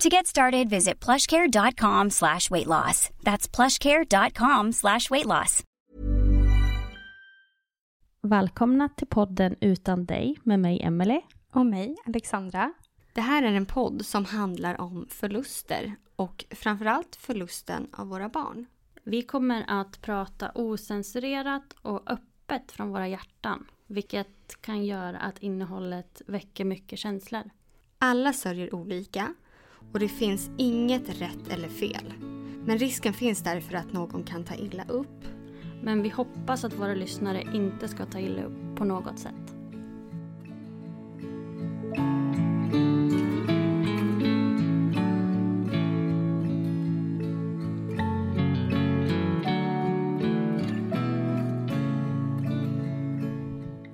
To get started, visit plushcare.com slash weight loss. That's plushcare.com slash weight loss. Välkomna till podden Utan dig med mig Emelie. Och mig, Alexandra. Det här är en podd som handlar om förluster och framförallt förlusten av våra barn. Vi kommer att prata osensurerat och öppet från våra hjärtan. Vilket kan göra att innehållet väcker mycket känslor. Alla sörjer olika och det finns inget rätt eller fel. Men risken finns därför att någon kan ta illa upp. Men vi hoppas att våra lyssnare inte ska ta illa upp på något sätt.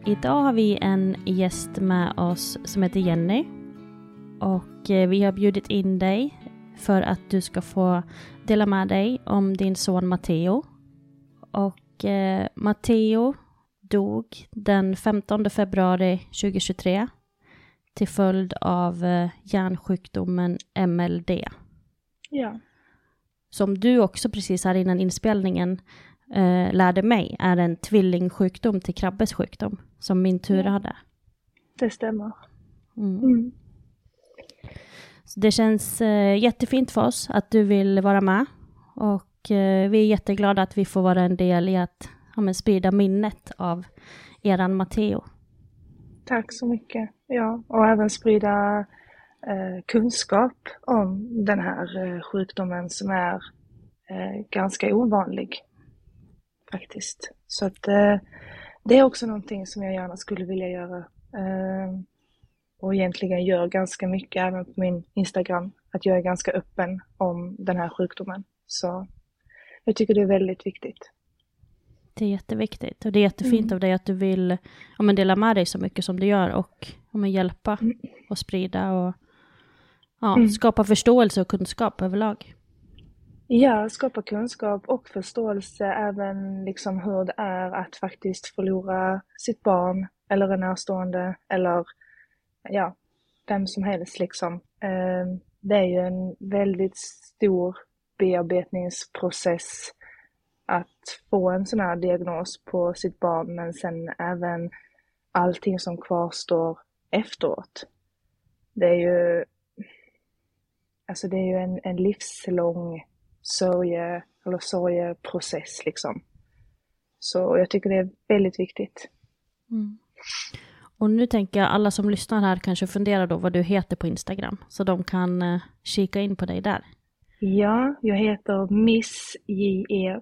Idag har vi en gäst med oss som heter Jenny. Och eh, vi har bjudit in dig för att du ska få dela med dig om din son Matteo. Och eh, Matteo dog den 15 februari 2023 till följd av eh, hjärnsjukdomen MLD. Ja. Som du också precis här innan inspelningen eh, lärde mig är en tvillingsjukdom till Krabbes sjukdom som min tur Ja. hade. Det stämmer. Mm. Mm. Så det känns eh, jättefint för oss att du vill vara med. Och eh, vi är jätteglada att vi får vara en del i att ja, men sprida minnet av eran Matteo. Tack så mycket. Ja, och även sprida eh, kunskap om den här eh, sjukdomen som är eh, ganska ovanlig. Faktiskt. Så att eh, det är också någonting som jag gärna skulle vilja göra. Eh, och egentligen gör ganska mycket även på min Instagram. Att jag är ganska öppen om den här sjukdomen. Så jag tycker det är väldigt viktigt. Det är jätteviktigt. Och det är jättefint Mm. av dig att du vill ja, men dela med dig så mycket som du gör och ja, men hjälpa och sprida och ja, Mm. skapa förståelse och kunskap överlag. Ja, skapa kunskap och förståelse även liksom hur det är att faktiskt förlora sitt barn eller en närstående eller ja, vem som helst liksom. Ehm, det är ju en väldigt stor bearbetningsprocess att få en sån här diagnos på sitt barn men sen även allting som kvarstår efteråt. Det är ju Alltså det är ju en, en livslång sörje, eller sorgeprocess liksom. Så jag tycker det är väldigt viktigt. Mm. Och nu tänker jag alla som lyssnar här kanske funderar då vad du heter på Instagram. Så de kan eh, kika in på dig där. Ja, jag heter missje.e.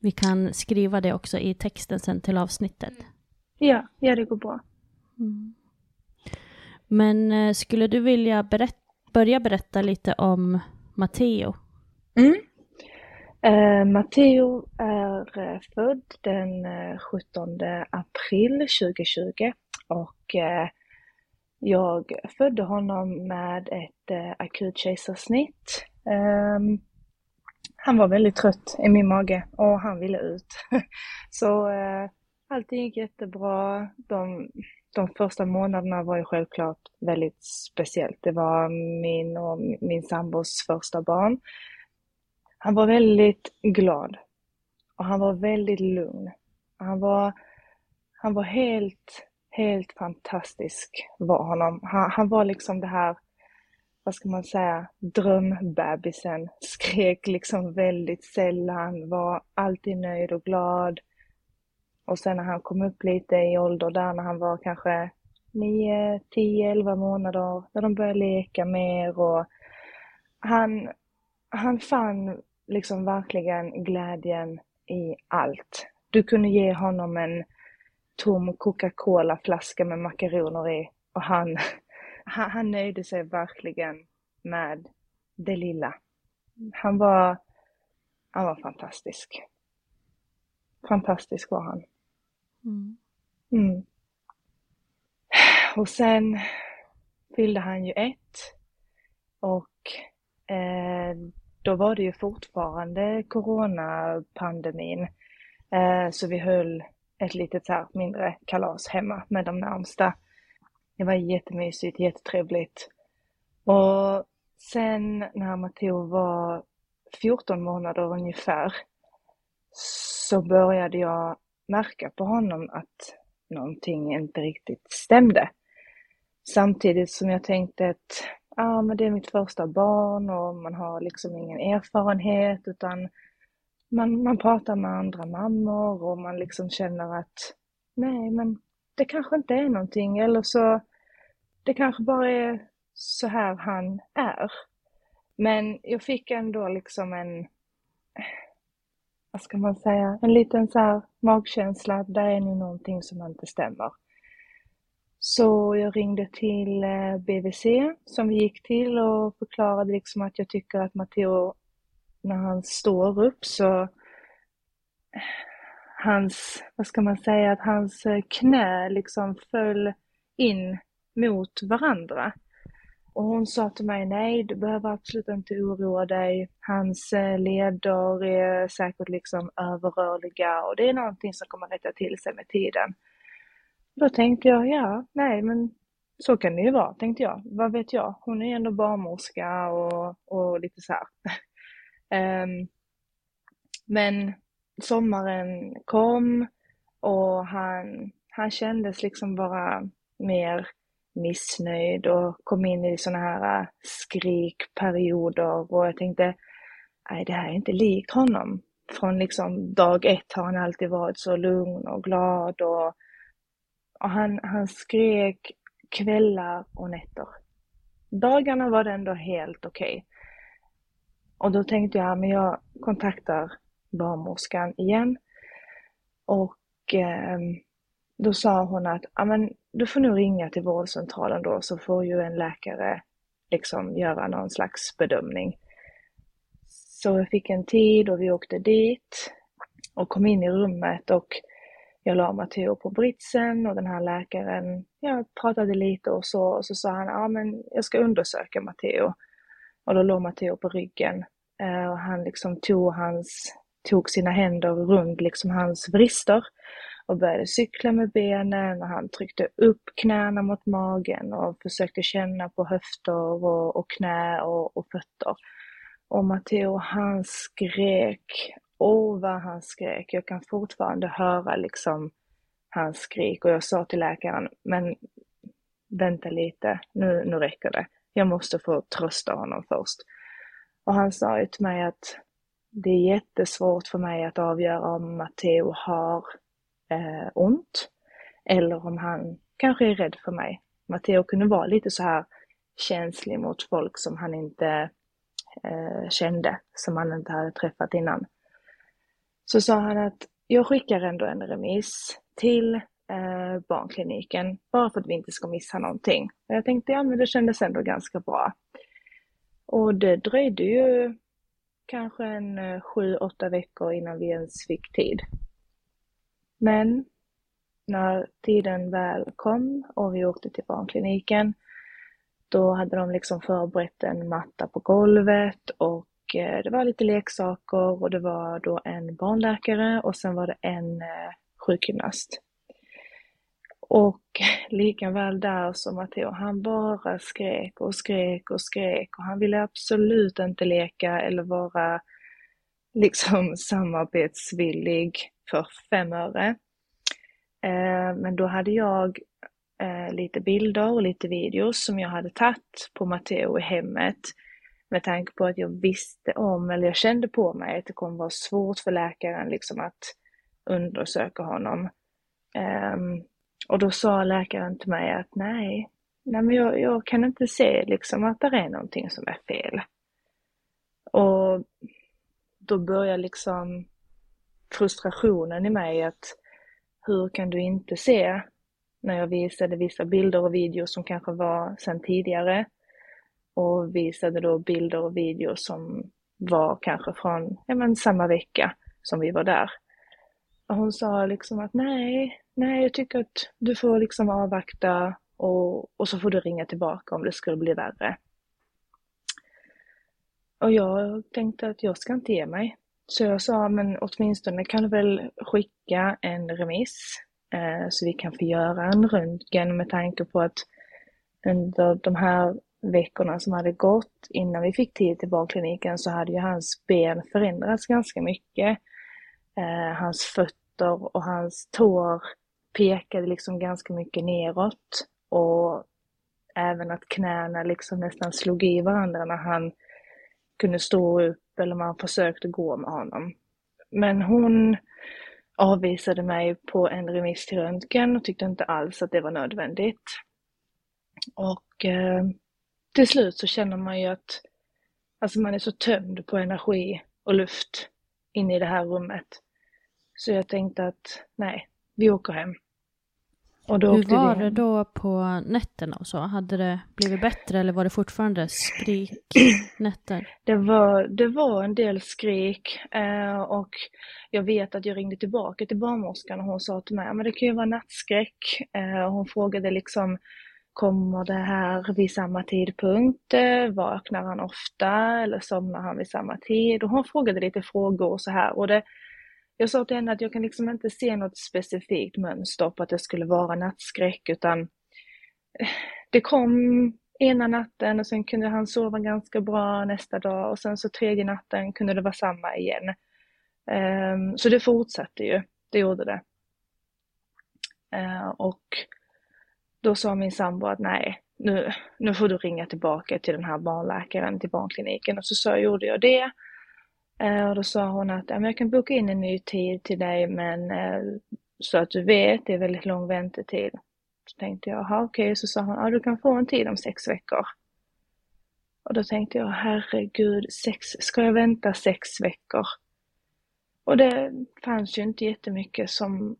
Vi kan skriva det också i texten sen till avsnittet. Ja, ja det går bra. Men eh, skulle du vilja berätt börja berätta lite om Matteo? Mm. Eh, Matteo är eh, född den eh, 17 april 2020 och jag födde honom med ett akut kejsarsnitt. Ehm, han var väldigt trött i min mage och han ville ut. Så allting gick jättebra. De, de första månaderna var ju självklart väldigt speciellt. Det var min och min sambos första barn. Han var väldigt glad och han var väldigt lugn. Han var, han var helt, helt fantastisk var honom. Han, han var liksom det här, vad ska man säga, drömbebisen. Skrek liksom väldigt sällan, var alltid nöjd och glad. Och sen när han kom upp lite i ålder där när han var kanske 9, 10, 11 månader, när de började leka mer och han, han fann liksom verkligen glädjen i allt. Du kunde ge honom en tom Coca-Cola-flaska med makaroner i och han, han, han nöjde sig verkligen med det lilla. Han var, han var fantastisk. Fantastisk var han. Mm. Mm. Och sen fyllde han ju ett och eh, då var det ju fortfarande coronapandemin. Eh, så vi höll ett litet så här mindre kalas hemma med de närmsta. Det var jättemysigt, jättetrevligt. Och sen när Matteo var 14 månader ungefär så började jag märka på honom att någonting inte riktigt stämde. Samtidigt som jag tänkte att ah, men det är mitt första barn och man har liksom ingen erfarenhet utan man, man pratar med andra mammor och man liksom känner att nej men det kanske inte är någonting eller så det kanske bara är så här han är. Men jag fick ändå liksom en, vad ska man säga, en liten så här magkänsla, där är nog någonting som inte stämmer. Så jag ringde till eh, BVC som vi gick till och förklarade liksom att jag tycker att Matteo, när han står upp så hans, vad ska man säga, att hans eh, knä liksom föll in mot varandra. Och hon sa till mig, nej du behöver absolut inte oroa dig. Hans eh, leder är säkert liksom överrörliga och det är någonting som kommer rätta till sig med tiden. Då tänkte jag, ja, nej men så kan det ju vara, tänkte jag. Vad vet jag? Hon är ju ändå barnmorska och, och lite så här. um, men sommaren kom och han, han kändes liksom bara mer missnöjd och kom in i sådana här äh, skrikperioder och jag tänkte, nej det här är inte likt honom. Från liksom dag ett har han alltid varit så lugn och glad och och han, han skrek kvällar och nätter. Dagarna var det ändå helt okej. Okay. Och då tänkte jag, men jag kontaktar barnmorskan igen. Och eh, då sa hon att, ja men du får nog ringa till vårdcentralen då så får ju en läkare liksom göra någon slags bedömning. Så jag fick en tid och vi åkte dit och kom in i rummet och jag la Matteo på britsen och den här läkaren, jag pratade lite och så, och så sa han, ja men jag ska undersöka Matteo. Och då låg Matteo på ryggen eh, och han liksom tog hans, tog sina händer runt liksom hans vrister och började cykla med benen och han tryckte upp knäna mot magen och försökte känna på höfter och, och knä och, och fötter. Och Matteo han skrek Åh, vad han skrek. Jag kan fortfarande höra liksom hans skrik och jag sa till läkaren, men vänta lite, nu, nu räcker det. Jag måste få trösta honom först. Och han sa ju till mig att det är jättesvårt för mig att avgöra om Matteo har eh, ont eller om han kanske är rädd för mig. Matteo kunde vara lite så här känslig mot folk som han inte eh, kände, som han inte hade träffat innan så sa han att jag skickar ändå en remiss till eh, barnkliniken bara för att vi inte ska missa någonting. Och jag tänkte, ja men det kändes ändå ganska bra. Och det dröjde ju kanske en eh, sju, åtta veckor innan vi ens fick tid. Men när tiden väl kom och vi åkte till barnkliniken, då hade de liksom förberett en matta på golvet och Eh, det var lite leksaker och det var då en barnläkare och sen var det en eh, sjukgymnast. Och lika väl där som Matteo, han bara skrek och skrek och skrek och han ville absolut inte leka eller vara liksom samarbetsvillig för fem öre. Eh, men då hade jag lite bilder och lite videos som jag hade tagit på Matteo i hemmet med tanke på att jag visste om, eller jag kände på mig att det kommer vara svårt för läkaren liksom att undersöka honom. Um, och då sa läkaren till mig att nej, nej men jag, jag kan inte se liksom att det är någonting som är fel. Och då börjar liksom frustrationen i mig att hur kan du inte se när jag visade vissa bilder och videos som kanske var sedan tidigare och visade då bilder och videos som var kanske från ja, men samma vecka som vi var där. Och hon sa liksom att nej, nej, jag tycker att du får liksom avvakta och, och så får du ringa tillbaka om det skulle bli värre. Och jag tänkte att jag ska inte ge mig. Så jag sa, men åtminstone kan du väl skicka en remiss eh, så vi kan få göra en röntgen med tanke på att under de här veckorna som hade gått innan vi fick tid till barnkliniken så hade ju hans ben förändrats ganska mycket. Eh, hans fötter och hans tår pekade liksom ganska mycket neråt och även att knäna liksom nästan slog i varandra när han kunde stå upp eller man försökte gå med honom. Men hon avvisade mig på en remiss till röntgen och tyckte inte alls att det var nödvändigt. Och eh, till slut så känner man ju att alltså man är så tömd på energi och luft inne i det här rummet. Så jag tänkte att nej, vi åker hem. Och då Hur var det då på nätterna och så? Hade det blivit bättre eller var det fortfarande skriknätter? Det var, det var en del skrik eh, och jag vet att jag ringde tillbaka till barnmorskan och hon sa till mig att det kan ju vara nattskräck. Eh, hon frågade liksom Kommer det här vid samma tidpunkt? Eh, vaknar han ofta eller somnar han vid samma tid? Och hon frågade lite frågor och så här. Och det, jag sa till henne att jag kan liksom inte se något specifikt mönster på att det skulle vara nattskräck utan eh, det kom ena natten och sen kunde han sova ganska bra nästa dag och sen så tredje natten kunde det vara samma igen. Um, så det fortsatte ju, det gjorde det. Uh, och då sa min sambo att nej, nu, nu får du ringa tillbaka till den här barnläkaren, till barnkliniken. Och så så gjorde jag det. Eh, och då sa hon att ja, jag kan boka in en ny tid till dig men eh, så att du vet, det är väldigt lång väntetid. Så tänkte jag, jaha okej, okay. så sa hon, ja du kan få en tid om sex veckor. Och då tänkte jag, herregud, sex, ska jag vänta sex veckor? Och det fanns ju inte jättemycket som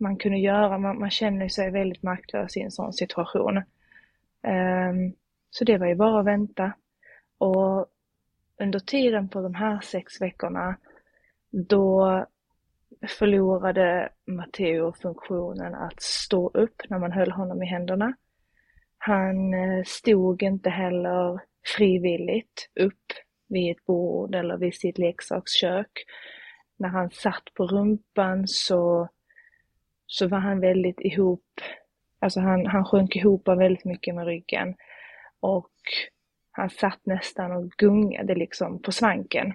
man kunde göra. Man, man känner sig väldigt maktlös i en sån situation. Um, så det var ju bara att vänta. Och under tiden på de här sex veckorna, då förlorade Matteo funktionen att stå upp när man höll honom i händerna. Han eh, stod inte heller frivilligt upp vid ett bord eller vid sitt leksakskök. När han satt på rumpan så så var han väldigt ihop, alltså han, han sjönk ihop väldigt mycket med ryggen. Och han satt nästan och gungade liksom på svanken.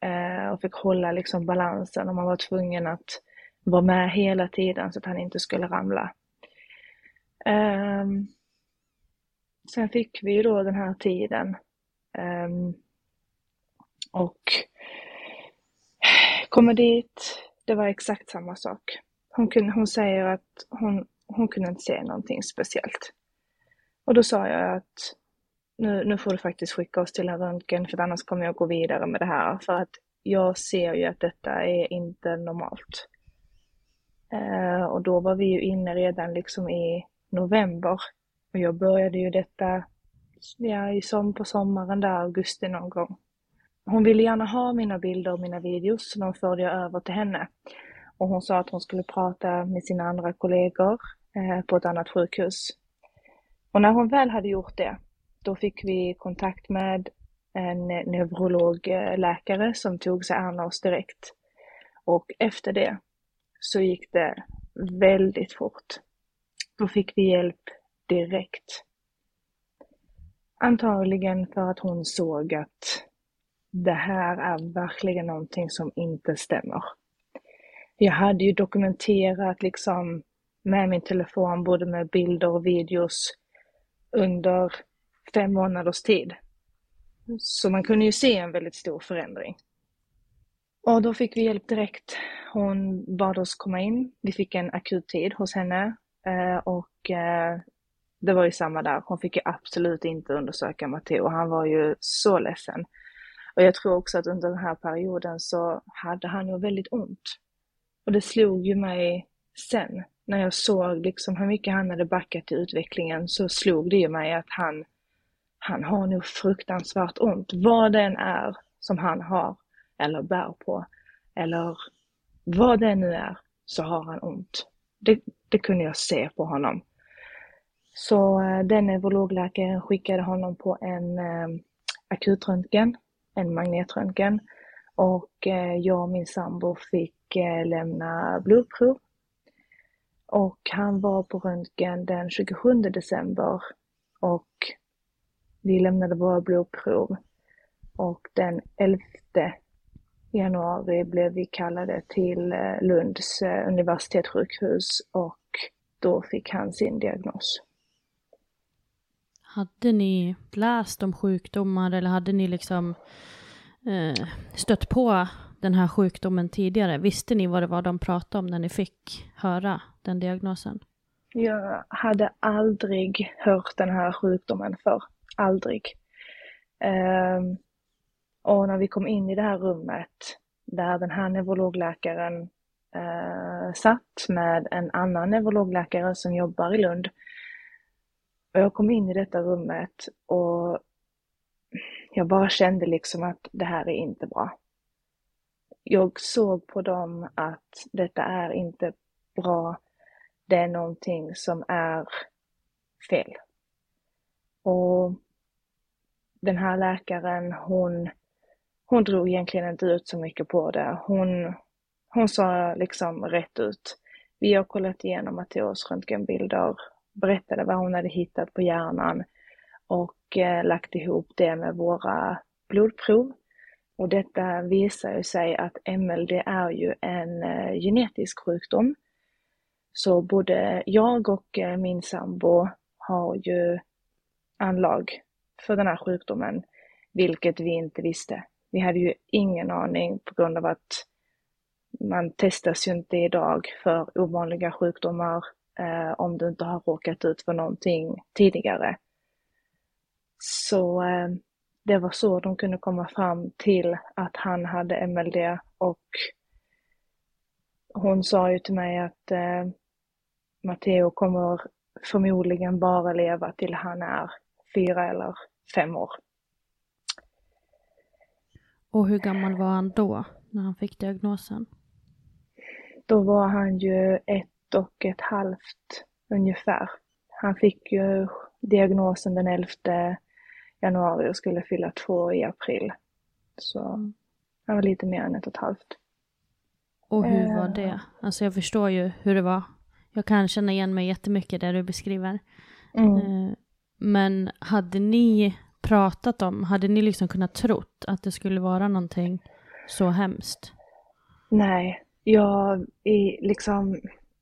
Eh, och fick hålla liksom balansen och man var tvungen att vara med hela tiden så att han inte skulle ramla. Eh, sen fick vi ju då den här tiden. Eh, och kommer dit, det var exakt samma sak. Hon, kunde, hon säger att hon, hon kunde inte se någonting speciellt. Och då sa jag att nu, nu får du faktiskt skicka oss till en röntgen för annars kommer jag gå vidare med det här. För att jag ser ju att detta är inte normalt. Eh, och då var vi ju inne redan liksom i november. Och jag började ju detta ja, i som på sommaren där, augusti någon gång. Hon ville gärna ha mina bilder och mina videos, så de förde jag över till henne. Och hon sa att hon skulle prata med sina andra kollegor eh, på ett annat sjukhus. Och när hon väl hade gjort det, då fick vi kontakt med en neurologläkare eh, som tog sig an oss direkt. Och efter det så gick det väldigt fort. Då fick vi hjälp direkt. Antagligen för att hon såg att det här är verkligen någonting som inte stämmer. Jag hade ju dokumenterat liksom med min telefon, både med bilder och videos under fem månaders tid. Så man kunde ju se en väldigt stor förändring. Och då fick vi hjälp direkt. Hon bad oss komma in. Vi fick en akuttid hos henne eh, och eh, det var ju samma där. Hon fick ju absolut inte undersöka Matteo. Han var ju så ledsen. Och jag tror också att under den här perioden så hade han ju väldigt ont. Och det slog ju mig sen, när jag såg liksom hur mycket han hade backat i utvecklingen, så slog det ju mig att han, han har nog fruktansvärt ont. Vad det än är som han har, eller bär på, eller vad det nu är, så har han ont. Det, det kunde jag se på honom. Så eh, den neurologläkaren skickade honom på en eh, akutröntgen, en magnetröntgen. Och eh, jag och min sambo fick Eh, lämna blodprov. Och han var på röntgen den 27 december och vi lämnade våra blodprov. Och den 11 januari blev vi kallade till eh, Lunds eh, universitetssjukhus och då fick han sin diagnos. Hade ni läst om sjukdomar eller hade ni liksom eh, stött på den här sjukdomen tidigare? Visste ni vad det var de pratade om när ni fick höra den diagnosen? Jag hade aldrig hört den här sjukdomen för. Aldrig. Um, och när vi kom in i det här rummet där den här neurologläkaren uh, satt med en annan neurologläkare som jobbar i Lund och jag kom in i detta rummet och jag bara kände liksom att det här är inte bra. Jag såg på dem att detta är inte bra. Det är någonting som är fel. Och den här läkaren, hon, hon drog egentligen inte ut så mycket på det. Hon, hon sa liksom rätt ut. Vi har kollat igenom Matteos röntgenbilder berättade vad hon hade hittat på hjärnan och eh, lagt ihop det med våra blodprov. Och detta visar ju sig att MLD är ju en eh, genetisk sjukdom. Så både jag och eh, min sambo har ju anlag för den här sjukdomen, vilket vi inte visste. Vi hade ju ingen aning på grund av att man testas ju inte idag för ovanliga sjukdomar eh, om du inte har råkat ut för någonting tidigare. Så eh, det var så de kunde komma fram till att han hade MLD och hon sa ju till mig att eh, Matteo kommer förmodligen bara leva till han är fyra eller fem år. Och hur gammal var han då, när han fick diagnosen? Då var han ju ett och ett halvt ungefär. Han fick ju diagnosen den 11 januari och skulle fylla två i april. Så han var lite mer än ett och ett halvt. Och hur var det? Eh. Alltså jag förstår ju hur det var. Jag kan känna igen mig jättemycket det du beskriver. Mm. Eh, men hade ni pratat om, hade ni liksom kunnat trott att det skulle vara någonting så hemskt? Nej, jag i liksom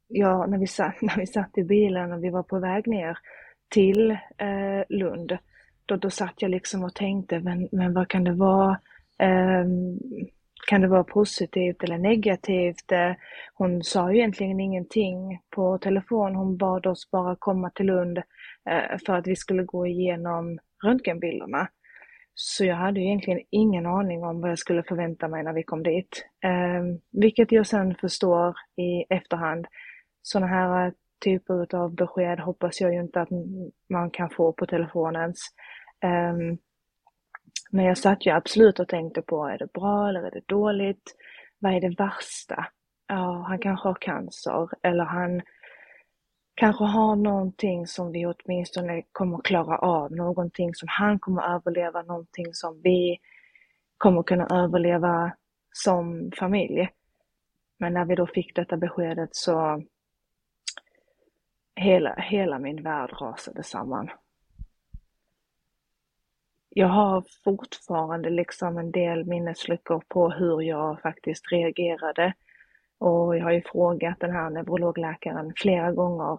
ja, när vi, satt, när vi satt i bilen och vi var på väg ner till eh, Lund, och då satt jag liksom och tänkte, men, men vad kan det vara? Um, kan det vara positivt eller negativt? Eh, hon sa ju egentligen ingenting på telefon. Hon bad oss bara komma till Lund eh, för att vi skulle gå igenom röntgenbilderna. Så jag hade egentligen ingen aning om vad jag skulle förvänta mig när vi kom dit. Ehm, vilket jag sen förstår i efterhand sådana här eh, typer av besked hoppas jag ju inte att man kan få på telefonens. Um, men jag satt ju absolut och tänkte på, är det bra eller är det dåligt? Vad är det värsta? Ja, han kanske har cancer eller han, kanske har någonting som vi åtminstone kommer klara av, någonting som han kommer överleva, någonting som vi kommer kunna överleva som familj. Men när vi då fick detta beskedet så hela, hela min värld rasade samman. Jag har fortfarande liksom en del minnesluckor på hur jag faktiskt reagerade. Och jag har ju frågat den här neurologläkaren flera gånger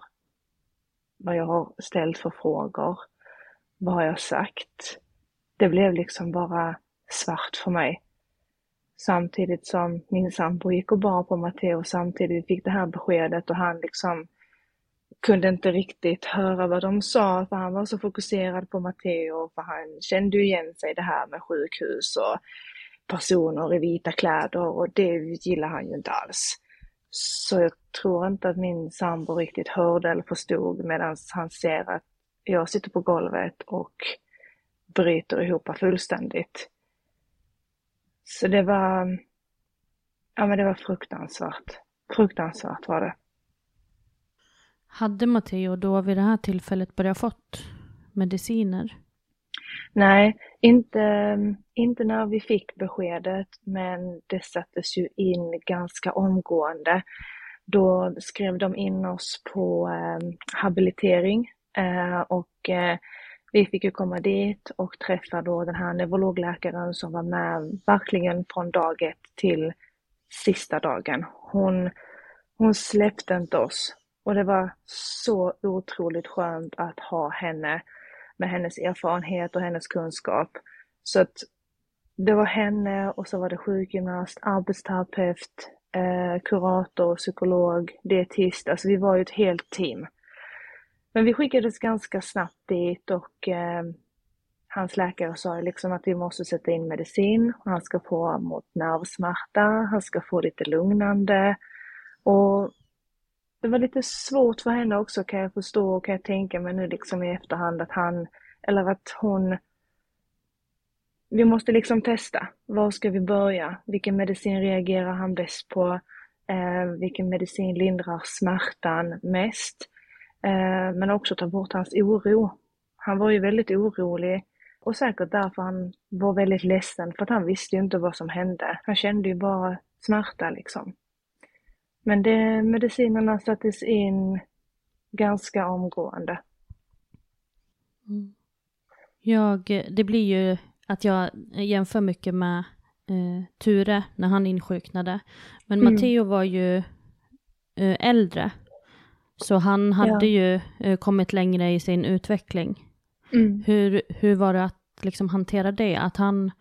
vad jag har ställt för frågor. Vad har jag sagt? Det blev liksom bara svart för mig. Samtidigt som min sambo gick och bar på Matteo samtidigt fick det här beskedet och han liksom kunde inte riktigt höra vad de sa för han var så fokuserad på Matteo för han kände ju igen sig det här med sjukhus och personer i vita kläder och det gillar han ju inte alls. Så jag tror inte att min sambo riktigt hörde eller förstod medan han ser att jag sitter på golvet och bryter ihop fullständigt. Så det var, ja men det var fruktansvärt. Fruktansvärt var det. Hade Matteo då vid det här tillfället börjat fått mediciner? Nej, inte, inte när vi fick beskedet, men det sattes ju in ganska omgående. Då skrev de in oss på eh, habilitering eh, och eh, vi fick ju komma dit och träffa då den här neurologläkaren som var med verkligen från dag ett till sista dagen. Hon, hon släppte inte oss och det var så otroligt skönt att ha henne med hennes erfarenhet och hennes kunskap. Så att det var henne och så var det sjukgymnast, arbetsterapeut, eh, kurator, psykolog, dietist. Alltså vi var ju ett helt team. Men vi skickades ganska snabbt dit och eh, hans läkare sa liksom att vi måste sätta in medicin. Han ska få mot nervsmärta, han ska få lite lugnande. Och det var lite svårt för henne också kan jag förstå och kan jag tänka mig nu liksom i efterhand att han, eller att hon vi måste liksom testa. Var ska vi börja? Vilken medicin reagerar han bäst på? Eh, vilken medicin lindrar smärtan mest? Eh, men också ta bort hans oro. Han var ju väldigt orolig och säkert därför han var väldigt ledsen för att han visste ju inte vad som hände. Han kände ju bara smärta liksom. Men det, medicinerna sattes in ganska omgående. Mm. Jag, det blir ju att jag jämför mycket med eh, Ture när han insjuknade. Men mm. Matteo var ju eh, äldre. Så han hade ja. ju eh, kommit längre i sin utveckling. Mm. Hur, hur var det att liksom hantera det? Att han,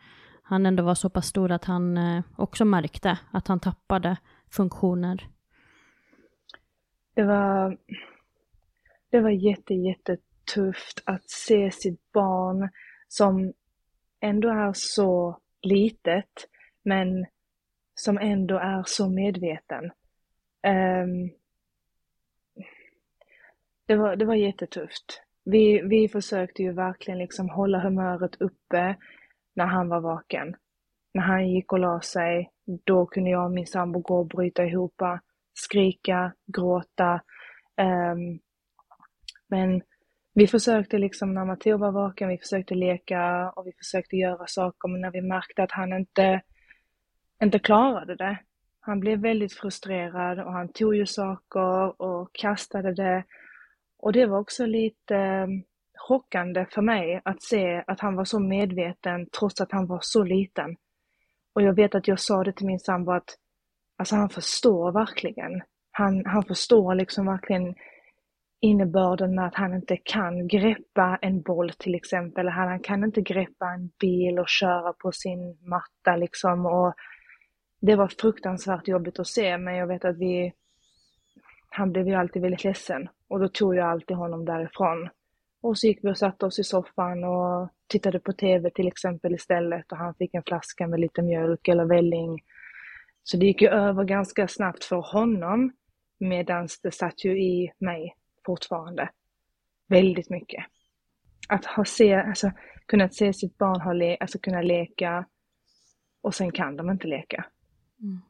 han ändå var så pass stor att han eh, också märkte att han tappade funktioner? Det var, det var jätte, jättetufft att se sitt barn som ändå är så litet, men som ändå är så medveten. Um, det, var, det var jättetufft. Vi, vi försökte ju verkligen liksom hålla humöret uppe när han var vaken. När han gick och la sig, då kunde jag och min sambo gå och bryta ihop, skrika, gråta. Um, men vi försökte liksom när Matteo var vaken, vi försökte leka och vi försökte göra saker, men när vi märkte att han inte, inte klarade det. Han blev väldigt frustrerad och han tog ju saker och kastade det. Och det var också lite ehm, chockande för mig att se att han var så medveten trots att han var så liten. Och jag vet att jag sa det till min sambo att alltså han förstår verkligen. Han, han förstår liksom verkligen innebörden med att han inte kan greppa en boll till exempel. Han kan inte greppa en bil och köra på sin matta liksom. Och det var fruktansvärt jobbigt att se men jag vet att vi, han blev ju alltid väldigt ledsen och då tog jag alltid honom därifrån. Och så gick vi och satte oss i soffan och tittade på TV till exempel istället och han fick en flaska med lite mjölk eller välling. Så det gick ju över ganska snabbt för honom medan det satt ju i mig fortfarande. Väldigt mycket. Att ha se, alltså, kunna se sitt barn ha le, alltså kunna leka och sen kan de inte leka. Mm.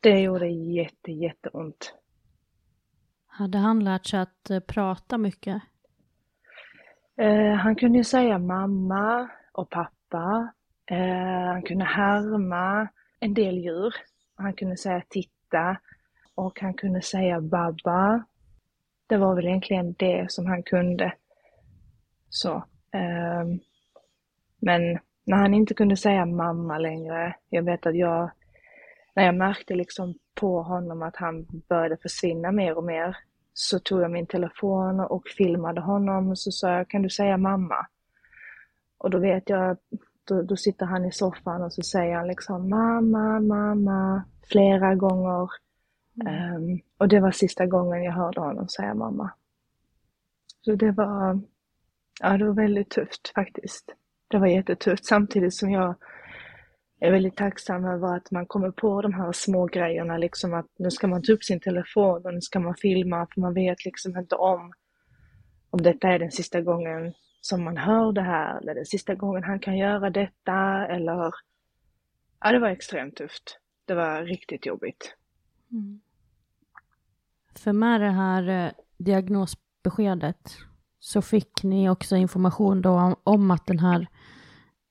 Det gjorde jätte, jätteont. Hade han lärt sig att eh, prata mycket? Eh, han kunde ju säga mamma och pappa. Eh, han kunde härma en del djur. Han kunde säga titta och han kunde säga babba. Det var väl egentligen det som han kunde. Så. Eh, men när han inte kunde säga mamma längre, jag vet att jag, när jag märkte liksom på honom att han började försvinna mer och mer, så tog jag min telefon och filmade honom och så sa jag, kan du säga mamma? Och då vet jag, då, då sitter han i soffan och så säger han liksom mamma, mamma, flera gånger. Mm. Um, och det var sista gången jag hörde honom säga mamma. Så det var, ja det var väldigt tufft faktiskt. Det var jättetufft samtidigt som jag är väldigt tacksam över att man kommer på de här små grejerna, liksom att nu ska man ta upp sin telefon och nu ska man filma, för man vet liksom inte om, om detta är den sista gången som man hör det här, eller den sista gången han kan göra detta, eller... Ja, det var extremt tufft. Det var riktigt jobbigt. Mm. För med det här eh, diagnosbeskedet så fick ni också information då om, om att den här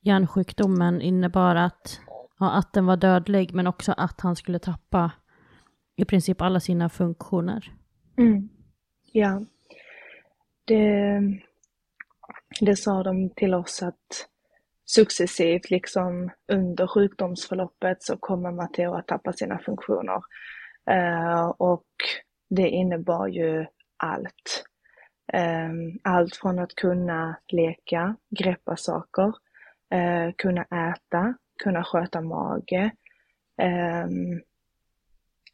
hjärnsjukdomen innebar att, ja, att den var dödlig men också att han skulle tappa i princip alla sina funktioner. Mm. Ja. Det, det sa de till oss att successivt liksom under sjukdomsförloppet så kommer Matteo att tappa sina funktioner. Uh, och det innebar ju allt. Um, allt från att kunna leka, greppa saker, uh, kunna äta, kunna sköta mage. Ehm,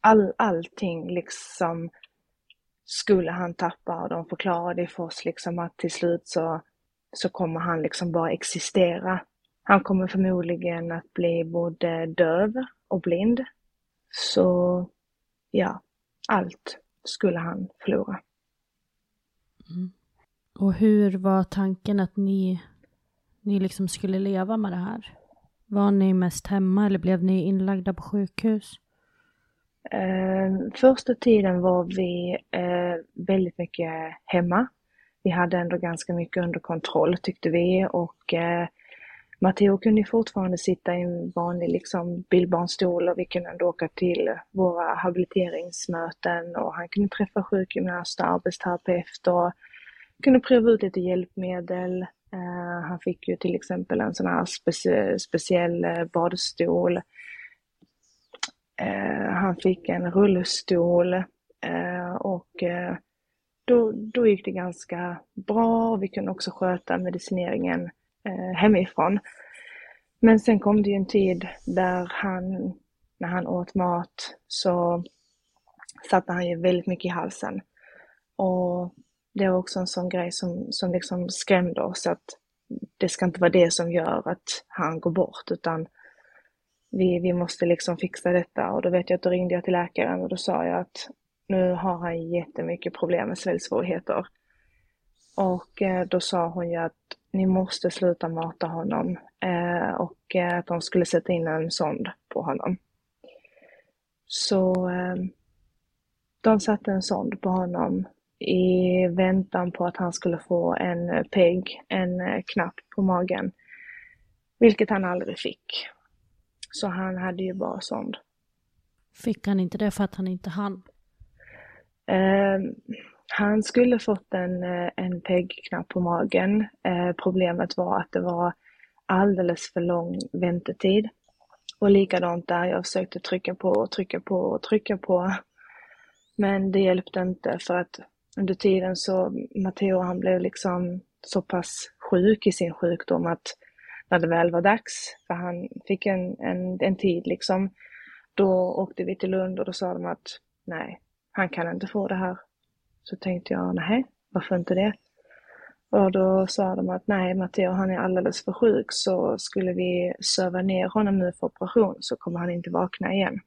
all, allting liksom skulle han tappa och de förklarade för oss liksom att till slut så, så kommer han liksom bara existera. Han kommer förmodligen att bli både döv och blind. Så ja, allt skulle han förlora. Mm. Och hur var tanken att ni ni liksom skulle leva med det här? Var ni mest hemma eller blev ni inlagda på sjukhus? Eh, första tiden var vi eh, väldigt mycket hemma. Vi hade ändå ganska mycket under kontroll tyckte vi och eh, Matteo kunde fortfarande sitta i en vanlig liksom, bilbarnstol och vi kunde ändå åka till våra habiliteringsmöten och han kunde träffa sjukgymnast och arbetsterapeut och kunde prova ut lite hjälpmedel. Han fick ju till exempel en sån här specie speciell eh, badstol. Eh, han fick en rullstol eh, och då, då gick det ganska bra och vi kunde också sköta medicineringen hemifrån. Men sen kom det ju en tid där han, när han åt mat, så satte han ju väldigt mycket i halsen. Och det var också en sån grej som, som liksom skrämde oss att det ska inte vara det som gör att han går bort utan vi, vi måste liksom fixa detta och då vet jag att då ringde jag till läkaren och då sa jag att nu har han jättemycket problem med sväljsvårigheter. Och eh, då sa hon ju att ni måste sluta mata honom eh, och eh, att de skulle sätta in en sond på honom. Så de satte en sond på honom i väntan på att han skulle få en PEG, en eh, knapp på magen. Vilket han aldrig fick. Så han hade ju bara sond. Fick han inte det för att han inte hann? Eh, han skulle fått en, eh, en PEG-knapp på magen. Eh, problemet var att det var alldeles för lång väntetid. Och likadant där, jag försökte trycka på och trycka på och trycka på. Men det hjälpte inte för att under tiden så Matteo han blev liksom så pass sjuk i sin sjukdom att när det väl var dags, för han fick en, en, en tid liksom, då åkte vi till Lund och då sa de att nej, han kan inte få det här. Så tänkte jag, nej, varför inte det? Och då sa de att nej, Matteo han är alldeles för sjuk så skulle vi söva ner honom nu för operation så kommer han inte vakna igen.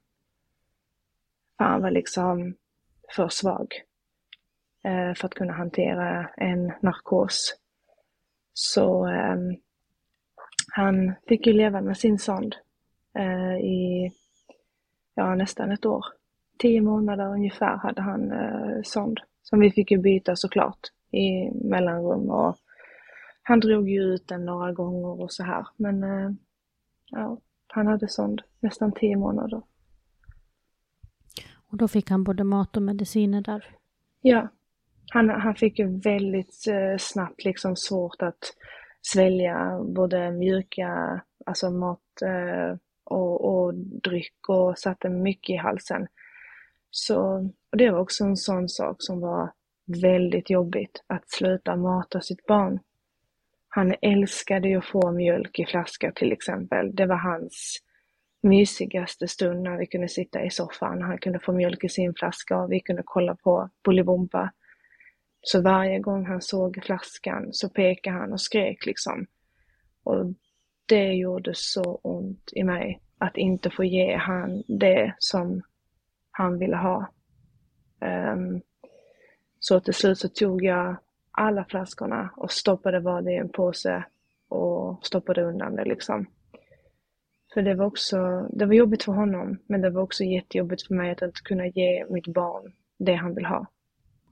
För han var liksom för svag. Eh, för att kunna hantera en narkos. Så eh, han fick ju leva med sin sond eh, i ja, nästan ett år. Tio månader ungefär hade han eh, sond. som vi fick ju byta såklart i mellanrum och han drog ju ut den några gånger och så här. Men eh, ja, han hade sond nästan tio månader. Och då fick han både mat och mediciner där? Ja. Han, han fick ju väldigt eh, snabbt liksom svårt att svälja både mjuka, alltså mat eh, och, och dryck och satte mycket i halsen. Så och det var också en sån sak som var väldigt jobbigt, att sluta mata sitt barn. Han älskade ju att få mjölk i flaska till exempel. Det var hans mysigaste stund när vi kunde sitta i soffan. Han kunde få mjölk i sin flaska och vi kunde kolla på Bolibompa. Så varje gång han såg flaskan så pekade han och skrek liksom. Och det gjorde så ont i mig att inte få ge han det som han ville ha. Um, så till slut så tog jag alla flaskorna och stoppade vad det i en påse och stoppade undan det liksom. För det var också, det var jobbigt för honom, men det var också jättejobbigt för mig att inte kunna ge mitt barn det han vill ha.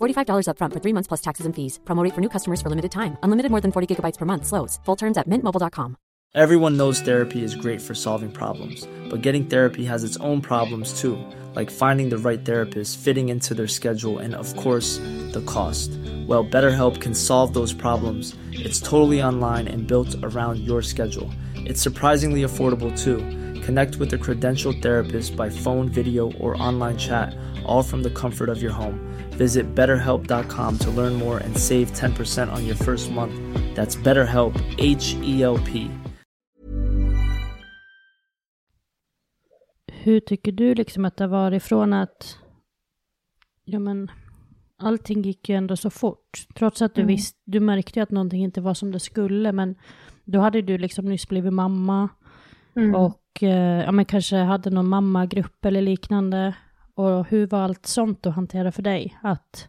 $45 upfront for three months plus taxes and fees. Promo rate for new customers for limited time. Unlimited more than 40 gigabytes per month. Slows. Full terms at mintmobile.com. Everyone knows therapy is great for solving problems, but getting therapy has its own problems too, like finding the right therapist, fitting into their schedule, and of course, the cost. Well, BetterHelp can solve those problems. It's totally online and built around your schedule. It's surprisingly affordable too. Connect with a credentialed therapist by phone, video, or online chat, all from the comfort of your home. Visit betterhelp.com to learn more and save 10% on your first month. That's BetterHelp, H E L P. Hur tycker du liksom att det var ifrån att ja men allting gick ju ändå så fort. Trots att du Mm. visste, du märkte att någonting inte var som det skulle, men då hade du liksom nyss blivit mamma Mm. och eh, ja, men kanske hade någon mammagrupp eller liknande. Och hur var allt sånt att hantera för dig? Att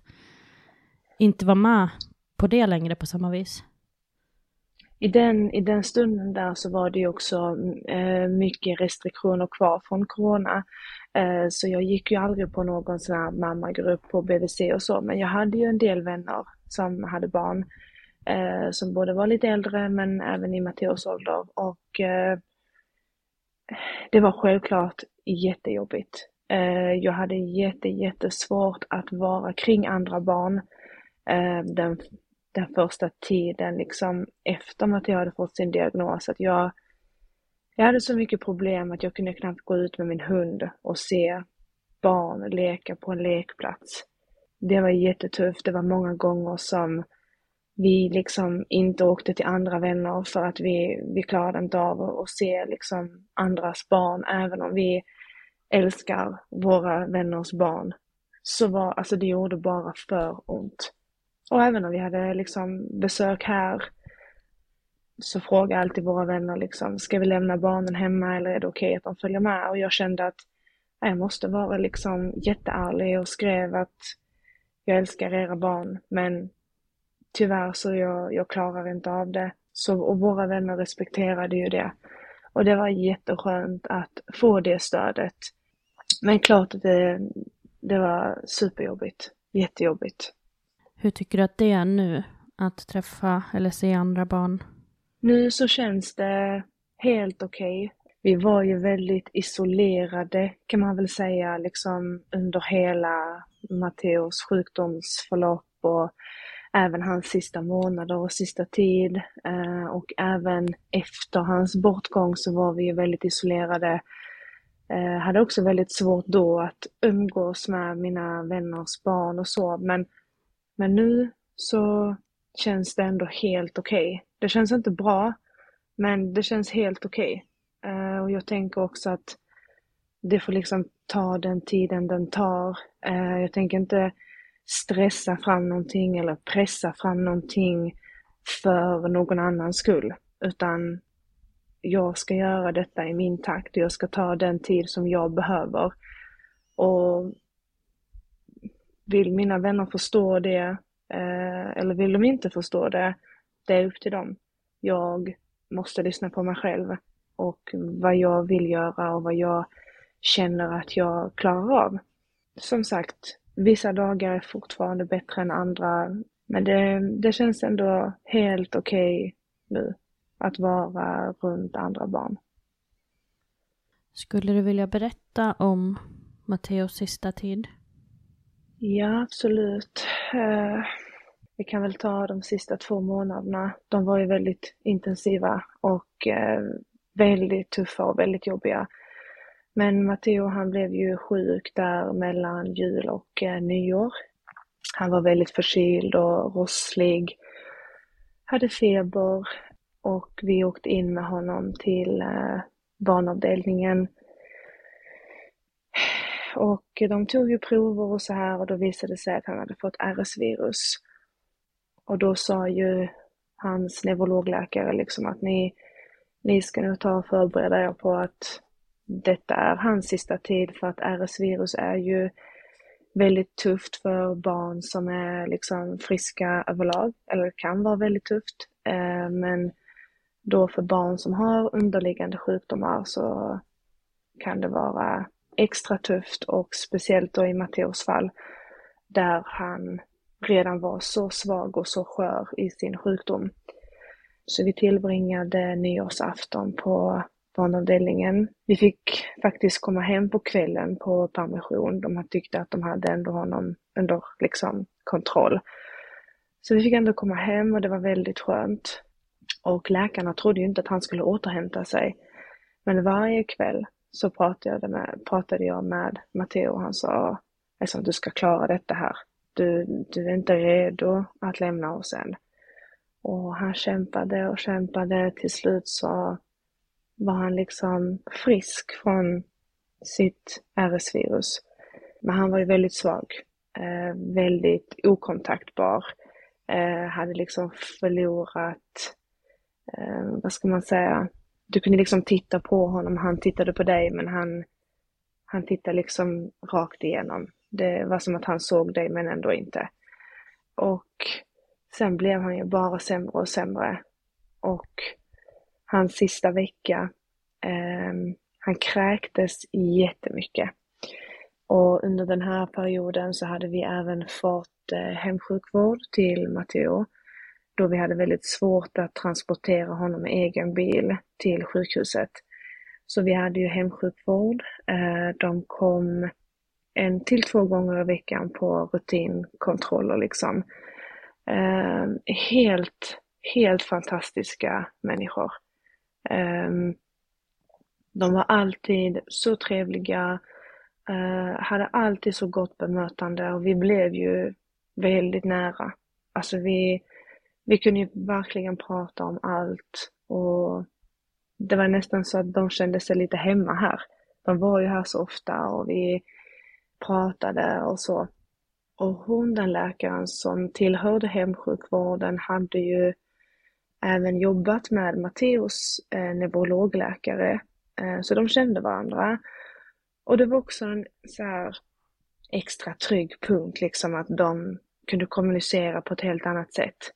inte vara med på det längre på samma vis? I den, I den stunden där så var det ju också eh, mycket restriktioner kvar från corona. Eh, så jag gick ju aldrig på någon sån här mammagrupp på BVC och så, men jag hade ju en del vänner som hade barn eh, som både var lite äldre men även i Matteos ålder. Och eh, det var självklart jättejobbigt. Eh, jag hade jätte, jättesvårt att vara kring andra barn eh, den, den första tiden liksom efter att jag hade fått sin diagnos. Att jag, jag hade så mycket problem att jag kunde knappt gå ut med min hund och se barn leka på en lekplats. Det var jättetufft. Det var många gånger som vi liksom inte åkte till andra vänner för att vi, vi klarade inte av att se liksom andras barn, även om vi älskar våra vänners barn. Så var, alltså det gjorde bara för ont. Och även om vi hade liksom besök här så frågade alltid våra vänner liksom, ska vi lämna barnen hemma eller är det okej att de följer med? Och jag kände att jag måste vara liksom jätteärlig och skrev att jag älskar era barn, men tyvärr så jag, jag klarar inte av det. Så, och våra vänner respekterade ju det. Och det var jätteskönt att få det stödet. Men klart att det, det var superjobbigt. Jättejobbigt. Hur tycker du att det är nu? Att träffa eller se andra barn? Nu så känns det helt okej. Vi var ju väldigt isolerade kan man väl säga, liksom under hela Matteos sjukdomsförlopp och även hans sista månader och sista tid. Eh, och även efter hans bortgång så var vi ju väldigt isolerade. Eh, hade också väldigt svårt då att umgås med mina vänners barn och så, men, men nu så känns det ändå helt okej. Det känns inte bra, men det känns helt okej. Eh, och jag tänker också att det får liksom ta den tiden den tar. Eh, jag tänker inte stressa fram någonting eller pressa fram någonting för någon annans skull, utan jag ska göra detta i min takt och jag ska ta den tid som jag behöver. Och vill mina vänner förstå det eh, eller vill de inte förstå det, det är upp till dem. Jag måste lyssna på mig själv och vad jag vill göra och vad jag känner att jag klarar av. Som sagt, vissa dagar är fortfarande bättre än andra, men det, det känns ändå helt okej okay nu att vara runt andra barn. Skulle du vilja berätta om Matteos sista tid? Ja, absolut. Eh, vi kan väl ta de sista två månaderna. De var ju väldigt intensiva och eh, väldigt tuffa och väldigt jobbiga. Men Matteo han blev ju sjuk där mellan jul och eh, nyår. Han var väldigt förkyld och rosslig, hade feber och vi åkte in med honom till eh, barnavdelningen. Och de tog ju prover och så här och då visade det sig att han hade fått RS-virus. Och då sa ju hans neurologläkare liksom att ni, ni ska nog ta och förbereda er på att detta är hans sista tid för att RS-virus är ju väldigt tufft för barn som är liksom friska överlag, eller kan vara väldigt tufft. Eh, men då för barn som har underliggande sjukdomar så kan det vara extra tufft och speciellt då i Matteos fall där han redan var så svag och så skör i sin sjukdom. Så vi tillbringade nyårsafton på barnavdelningen. Vi fick faktiskt komma hem på kvällen på permission. De tyckte att de hade ändå honom under liksom kontroll. Så vi fick ändå komma hem och det var väldigt skönt. Och läkarna trodde ju inte att han skulle återhämta sig. Men varje kväll så pratade jag med, pratade jag med Matteo och han sa liksom, du ska klara detta här. Du, du är inte redo att lämna oss än. Och han kämpade och kämpade. Till slut så var han liksom frisk från sitt RS-virus. Men han var ju väldigt svag, eh, väldigt okontaktbar, eh, hade liksom förlorat, eh, vad ska man säga, du kunde liksom titta på honom, han tittade på dig men han, han tittade liksom rakt igenom. Det var som att han såg dig men ändå inte. Och sen blev han ju bara sämre och sämre. Och hans sista vecka, eh, han kräktes jättemycket. Och under den här perioden så hade vi även fått eh, hemsjukvård till Matteo då vi hade väldigt svårt att transportera honom med egen bil till sjukhuset. Så vi hade ju hemsjukvård. Eh, de kom en till två gånger i veckan på rutinkontroller liksom. Eh, helt, helt fantastiska människor. Eh, de var alltid så trevliga, hade alltid så gott bemötande och vi blev ju väldigt nära. Alltså vi, vi kunde ju verkligen prata om allt och det var nästan så att de kände sig lite hemma här. De var ju här så ofta och vi pratade och så. Och hon, den läkaren som tillhörde hemsjukvården, hade ju även jobbat med Matteos eh, neurologläkare, eh, så de kände varandra. Och det var också en så här extra trygg punkt, liksom att de kunde kommunicera på ett helt annat sätt.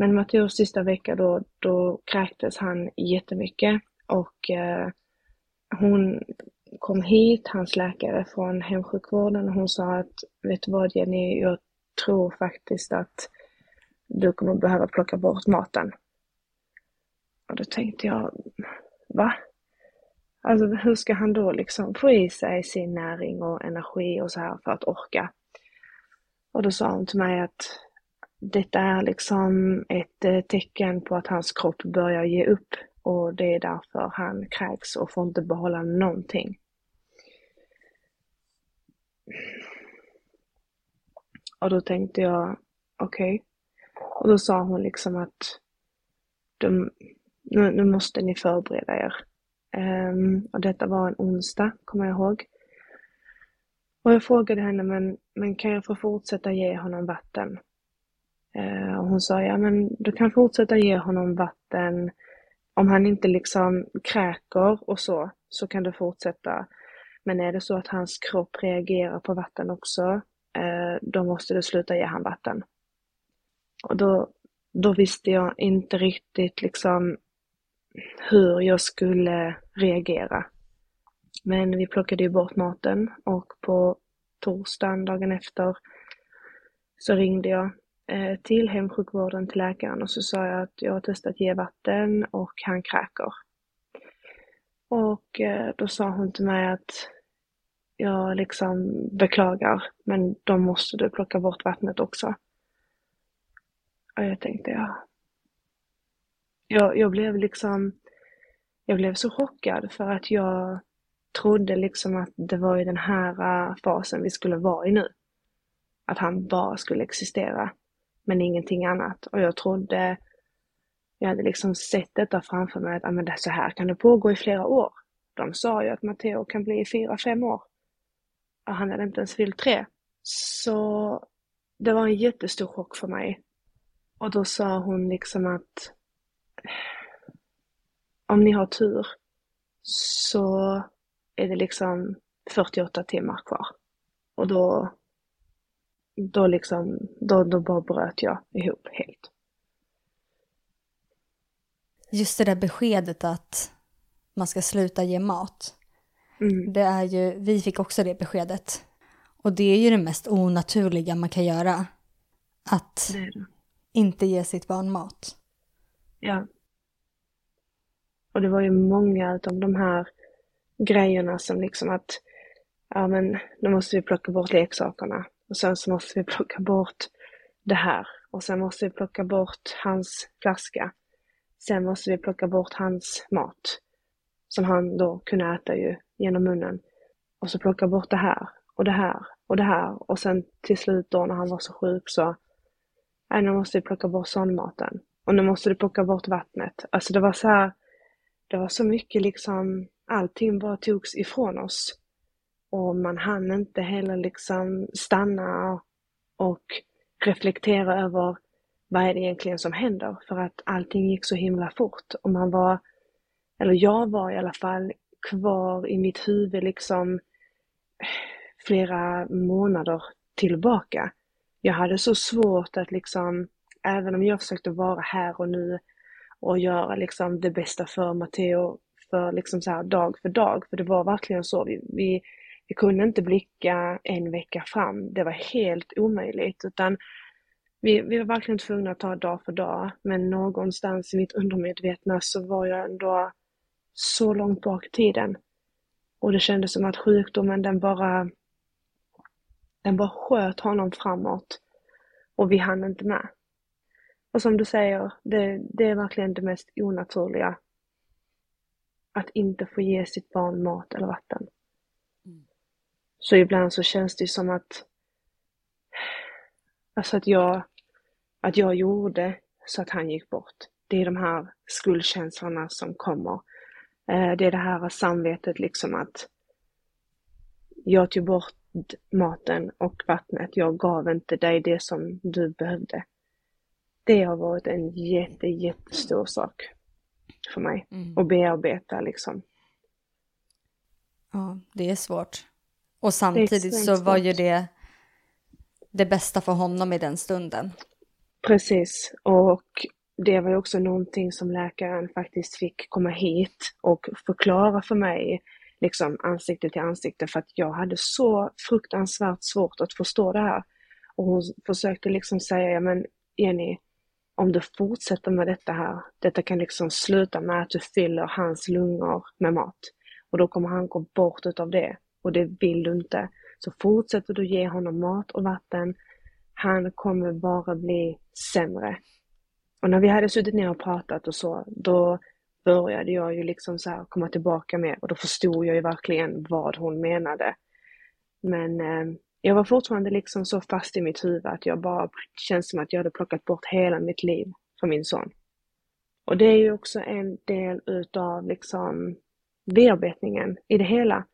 Men Matteos sista vecka då, då kräktes han jättemycket och eh, hon kom hit, hans läkare från hemsjukvården och hon sa att vet du vad Jenny, jag tror faktiskt att du kommer behöva plocka bort maten. Och då tänkte jag, va? Alltså hur ska han då liksom få i sig sin näring och energi och så här för att orka? Och då sa hon till mig att detta är liksom ett eh, tecken på att hans kropp börjar ge upp och det är därför han kräks och får inte behålla någonting. Och då tänkte jag, okej. Okay. Och då sa hon liksom att de, nu, nu, måste ni förbereda er. Um, och detta var en onsdag, kommer jag ihåg. Och jag frågade henne, men, men kan jag få fortsätta ge honom vatten? Eh, och hon sa, ja men du kan fortsätta ge honom vatten. Om han inte liksom kräker och så, så kan du fortsätta. Men är det så att hans kropp reagerar på vatten också, eh, då måste du sluta ge han vatten. Och då, då visste jag inte riktigt liksom hur jag skulle reagera. Men vi plockade ju bort maten och på torsdagen, dagen efter, så ringde jag Eh, till hemsjukvården, till läkaren och så sa jag att jag har testat ge vatten och han kräker. Och eh, då sa hon till mig att jag liksom beklagar, men då måste du plocka bort vattnet också. Och jag tänkte, ja. Jag, jag blev liksom, jag blev så chockad för att jag trodde liksom att det var i den här eh, fasen vi skulle vara i nu. Att han bara skulle existera, men ingenting annat. Och jag trodde, jag hade liksom sett detta framför mig, att ah, men det, så här kan det pågå i flera år. De sa ju att Matteo kan bli fyra, fem år. Och han hade inte ens fyllt tre. Så det var en jättestor chock för mig. Och då sa hon liksom att om ni har tur så är det liksom 48 timmar kvar. Och då, då liksom, då, då bara bröt jag ihop helt. Just det där beskedet att man ska sluta ge mat. Mm. Det är ju, vi fick också det beskedet. Och det är ju det mest onaturliga man kan göra. Att det det. inte ge sitt barn mat. Ja. Och det var ju många av de här grejerna som liksom att, ja men, nu måste vi plocka bort leksakerna. Och sen så måste vi plocka bort det här. Och sen måste vi plocka bort hans flaska. Sen måste vi plocka bort hans mat. Som han då kunde äta ju genom munnen. Och så plocka bort det här och det här och det här. Och sen till slut då när han var så sjuk så, nej nu måste vi plocka bort sondmaten. Och nu måste du plocka bort vattnet. Alltså det var så här, det var så mycket liksom allting bara togs ifrån oss. Och man hann inte heller liksom stanna och reflektera över vad är det egentligen som händer? För att allting gick så himla fort och man var, eller jag var i alla fall, kvar i mitt huvud liksom flera månader tillbaka. Jag hade så svårt att liksom, även om jag försökte vara här och nu och göra liksom det bästa för Matteo för liksom så här dag för dag. För det var verkligen så. Vi, vi, vi kunde inte blicka en vecka fram. Det var helt omöjligt. Utan vi, vi var verkligen tvungna att ta dag för dag. Men någonstans i mitt undermedvetna så var jag ändå så långt bak i tiden. Och det kändes som att sjukdomen den bara den bara sköt honom framåt. Och vi hann inte med. Och som du säger, det, det är verkligen det mest onaturliga att inte få ge sitt barn mat eller vatten. Så ibland så känns det som att, alltså att jag, att jag gjorde så att han gick bort. Det är de här skuldkänslorna som kommer. Eh, det är det här samvetet liksom att jag tog bort maten och vattnet. Jag gav inte dig det som du behövde. Det har varit en jätte, jättestor sak för mig mm. att bearbeta liksom. Ja, det är svårt. Och samtidigt så var ju det det bästa för honom i den stunden. Precis, och det var ju också någonting som läkaren faktiskt fick komma hit och förklara för mig, liksom ansikte till ansikte, för att jag hade så fruktansvärt svårt att förstå det här. Och hon försökte liksom säga, ja men Jenny, om du fortsätter med detta här, detta kan liksom sluta med att du fyller hans lungor med mat. Och då kommer han gå bort utav det. Och det vill du inte. Så fortsätter du ge honom mat och vatten, han kommer bara bli sämre. Och när vi hade suttit ner och pratat och så, då började jag ju liksom så här komma tillbaka med och då förstod jag ju verkligen vad hon menade. Men eh, jag var fortfarande liksom så fast i mitt huvud att jag bara känns som att jag hade plockat bort hela mitt liv för min son. Och det är ju också en del utav liksom bearbetningen i det hela.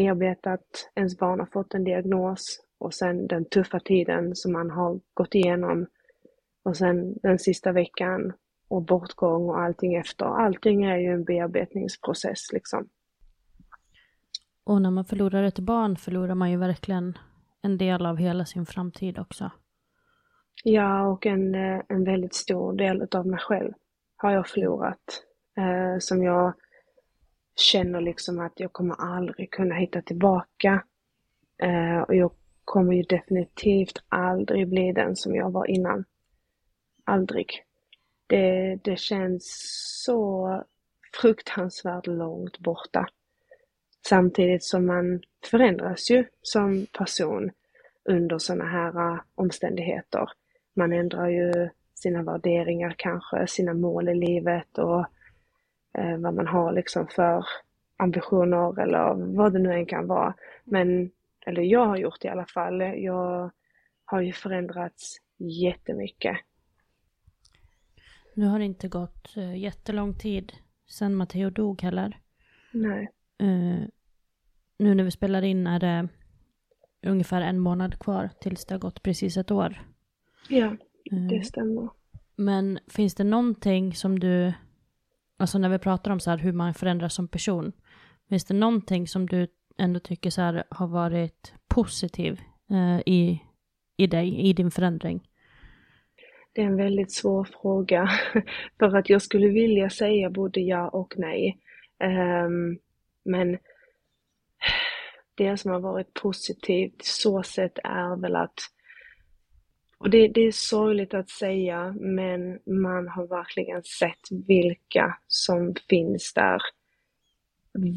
Bearbetat, ens barn har fått en diagnos och sen den tuffa tiden som man har gått igenom Och sen den sista veckan och bortgång och allting efter. Allting är ju en bearbetningsprocess liksom. Och när man förlorar ett barn förlorar man ju verkligen en del av hela sin framtid också. Ja, och en, eh, en väldigt stor del av mig själv har jag förlorat. Eh, som jag känner liksom att jag kommer aldrig kunna hitta tillbaka. Eh, och jag kommer ju definitivt aldrig bli den som jag var innan. Aldrig. Det, det känns så fruktansvärt långt borta. Samtidigt som man förändras ju som person under sådana här omständigheter. Man ändrar ju sina värderingar kanske, sina mål i livet och eh, vad man har liksom för ambitioner eller vad det nu än kan vara. Men, eller jag har gjort det i alla fall. Jag har ju förändrats jättemycket. Nu har det inte gått uh, jättelång tid sedan Matteo dog heller. Nej. Uh, nu när vi spelar in är det ungefär en månad kvar tills det har gått precis ett år. Ja, det uh, stämmer. Men finns det någonting som du, alltså när vi pratar om så här hur man förändras som person, finns det någonting som du ändå tycker så här har varit positiv eh, i, i dig, i din förändring? Det är en väldigt svår fråga. För att jag skulle vilja säga både ja och nej. Um, men det som har varit positivt så sett är väl att och det, det, är sorgligt att säga, men man har verkligen sett vilka som finns där.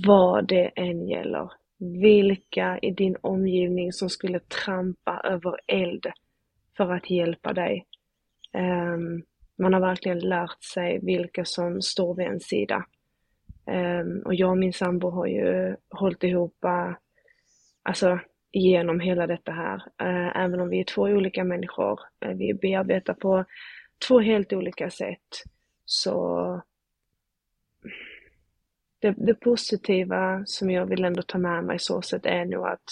Vad det än gäller. Vilka i din omgivning som skulle trampa över eld för att hjälpa dig. Um, man har verkligen lärt sig vilka som står vid en sida. Um, och jag och min sambo har ju hållit ihop, eh, alltså genom hela detta här. Eh, även om vi är två olika människor, eh, vi bearbetar på två helt olika sätt. Så det, det, positiva som jag vill ändå ta med mig så sätt är nog att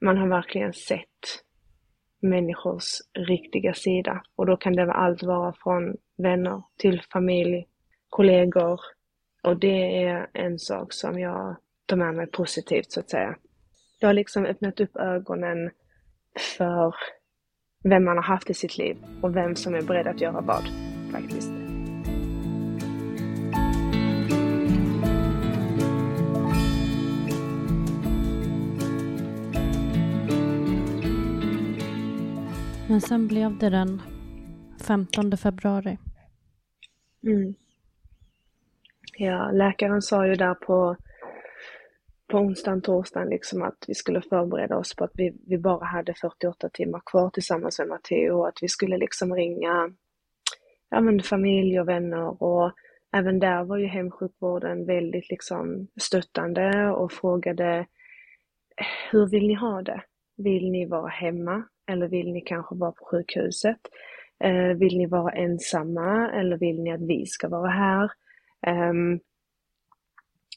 man har verkligen sett människors riktiga sida. Och då kan det allt vara från vänner till familj, kollegor. Och det är en sak som jag tar med mig positivt så att säga. Det har liksom öppnat upp ögonen för vem man har haft i sitt liv och vem som är beredd att göra vad faktiskt. Men sen blev det den 15 februari. Mm. Ja, läkaren sa ju där på, på onsdagen, torsdagen liksom att vi skulle förbereda oss på att vi, vi bara hade 48 timmar kvar tillsammans med Matteo och att vi skulle liksom ringa ja, men familj och vänner och även där var ju hemsjukvården väldigt liksom stöttande och frågade hur vill ni ha det? Vill ni vara hemma? Eller vill ni kanske vara på sjukhuset? Eh, vill ni vara ensamma eller vill ni att vi ska vara här? Ehm,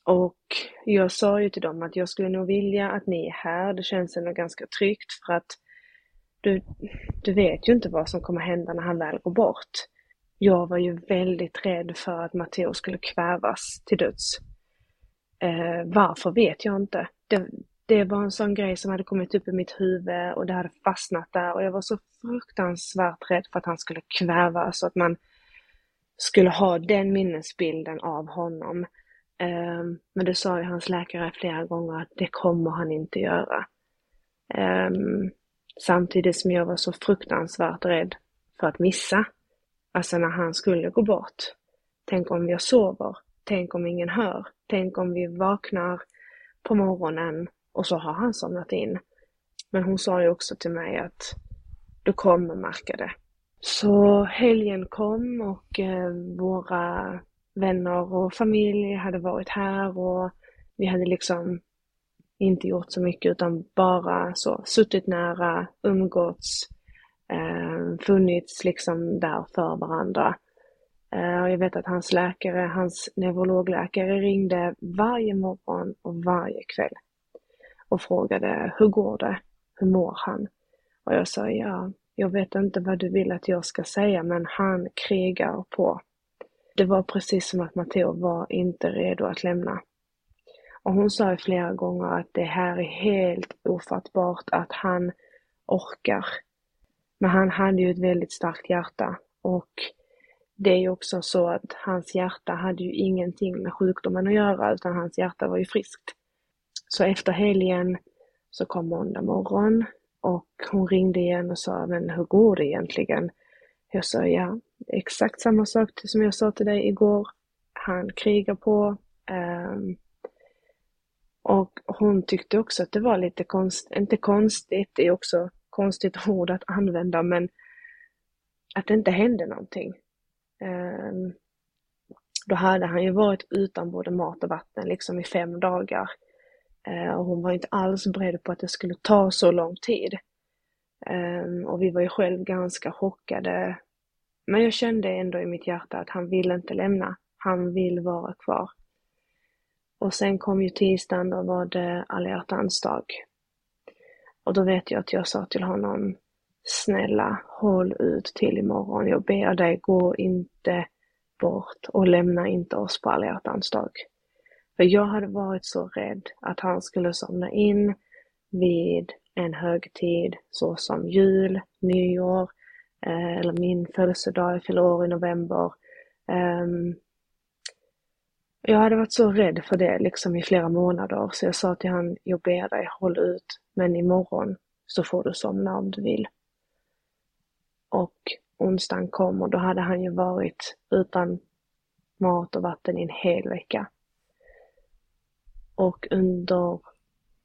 och jag sa ju till dem att jag skulle nog vilja att ni är här. Det känns ändå ganska tryggt för att du, du vet ju inte vad som kommer hända när han väl går bort. Jag var ju väldigt rädd för att Matteo skulle kvävas till döds. Eh, varför vet jag inte. Det, det var en sån grej som hade kommit upp i mitt huvud och det hade fastnat där och jag var så fruktansvärt rädd för att han skulle kvävas och att man skulle ha den minnesbilden av honom. Um, men det sa ju hans läkare flera gånger att det kommer han inte göra. Um, samtidigt som jag var så fruktansvärt rädd för att missa. Alltså när han skulle gå bort. Tänk om jag sover? Tänk om ingen hör? Tänk om vi vaknar på morgonen och så har han somnat in. Men hon sa ju också till mig att du kommer märka det. Så helgen kom och eh, våra vänner och familj hade varit här och vi hade liksom inte gjort så mycket utan bara så suttit nära, umgåtts, eh, funnits liksom där för varandra. Eh, och jag vet att hans läkare, hans neurologläkare ringde varje morgon och varje kväll och frågade hur går det? Hur mår han? Och jag sa ja, jag vet inte vad du vill att jag ska säga, men han krigar på. Det var precis som att Matteo var inte redo att lämna. Och hon sa ju flera gånger att det här är helt ofattbart att han orkar. Men han hade ju ett väldigt starkt hjärta och det är ju också så att hans hjärta hade ju ingenting med sjukdomen att göra utan hans hjärta var ju friskt. Så efter helgen så kom måndag morgon och hon ringde igen och sa, men hur går det egentligen? Jag sa, ja, exakt samma sak som jag sa till dig igår. Han krigar på. Um, och hon tyckte också att det var lite konstigt, inte konstigt, det är också konstigt ord att använda, men att det inte hände någonting. Um, då hade han ju varit utan både mat och vatten liksom i fem dagar. Uh, och hon var inte alls beredd på att det skulle ta så lång tid. Um, och vi var ju själv ganska chockade. Men jag kände ändå i mitt hjärta att han vill inte lämna. Han vill vara kvar. Och sen kom ju tisdagen, då var det alla hjärtans dag. Och då vet jag att jag sa till honom, snälla håll ut till imorgon. Jag ber dig, gå inte bort och lämna inte oss på alla hjärtans dag. För jag hade varit så rädd att han skulle somna in vid en högtid såsom jul, nyår eh, eller min födelsedag, jag fyller år i november. Um, jag hade varit så rädd för det liksom i flera månader så jag sa till han, jag ber dig håll ut, men imorgon så får du somna om du vill. Och onsdagen kom och då hade han ju varit utan mat och vatten i en hel vecka. Och under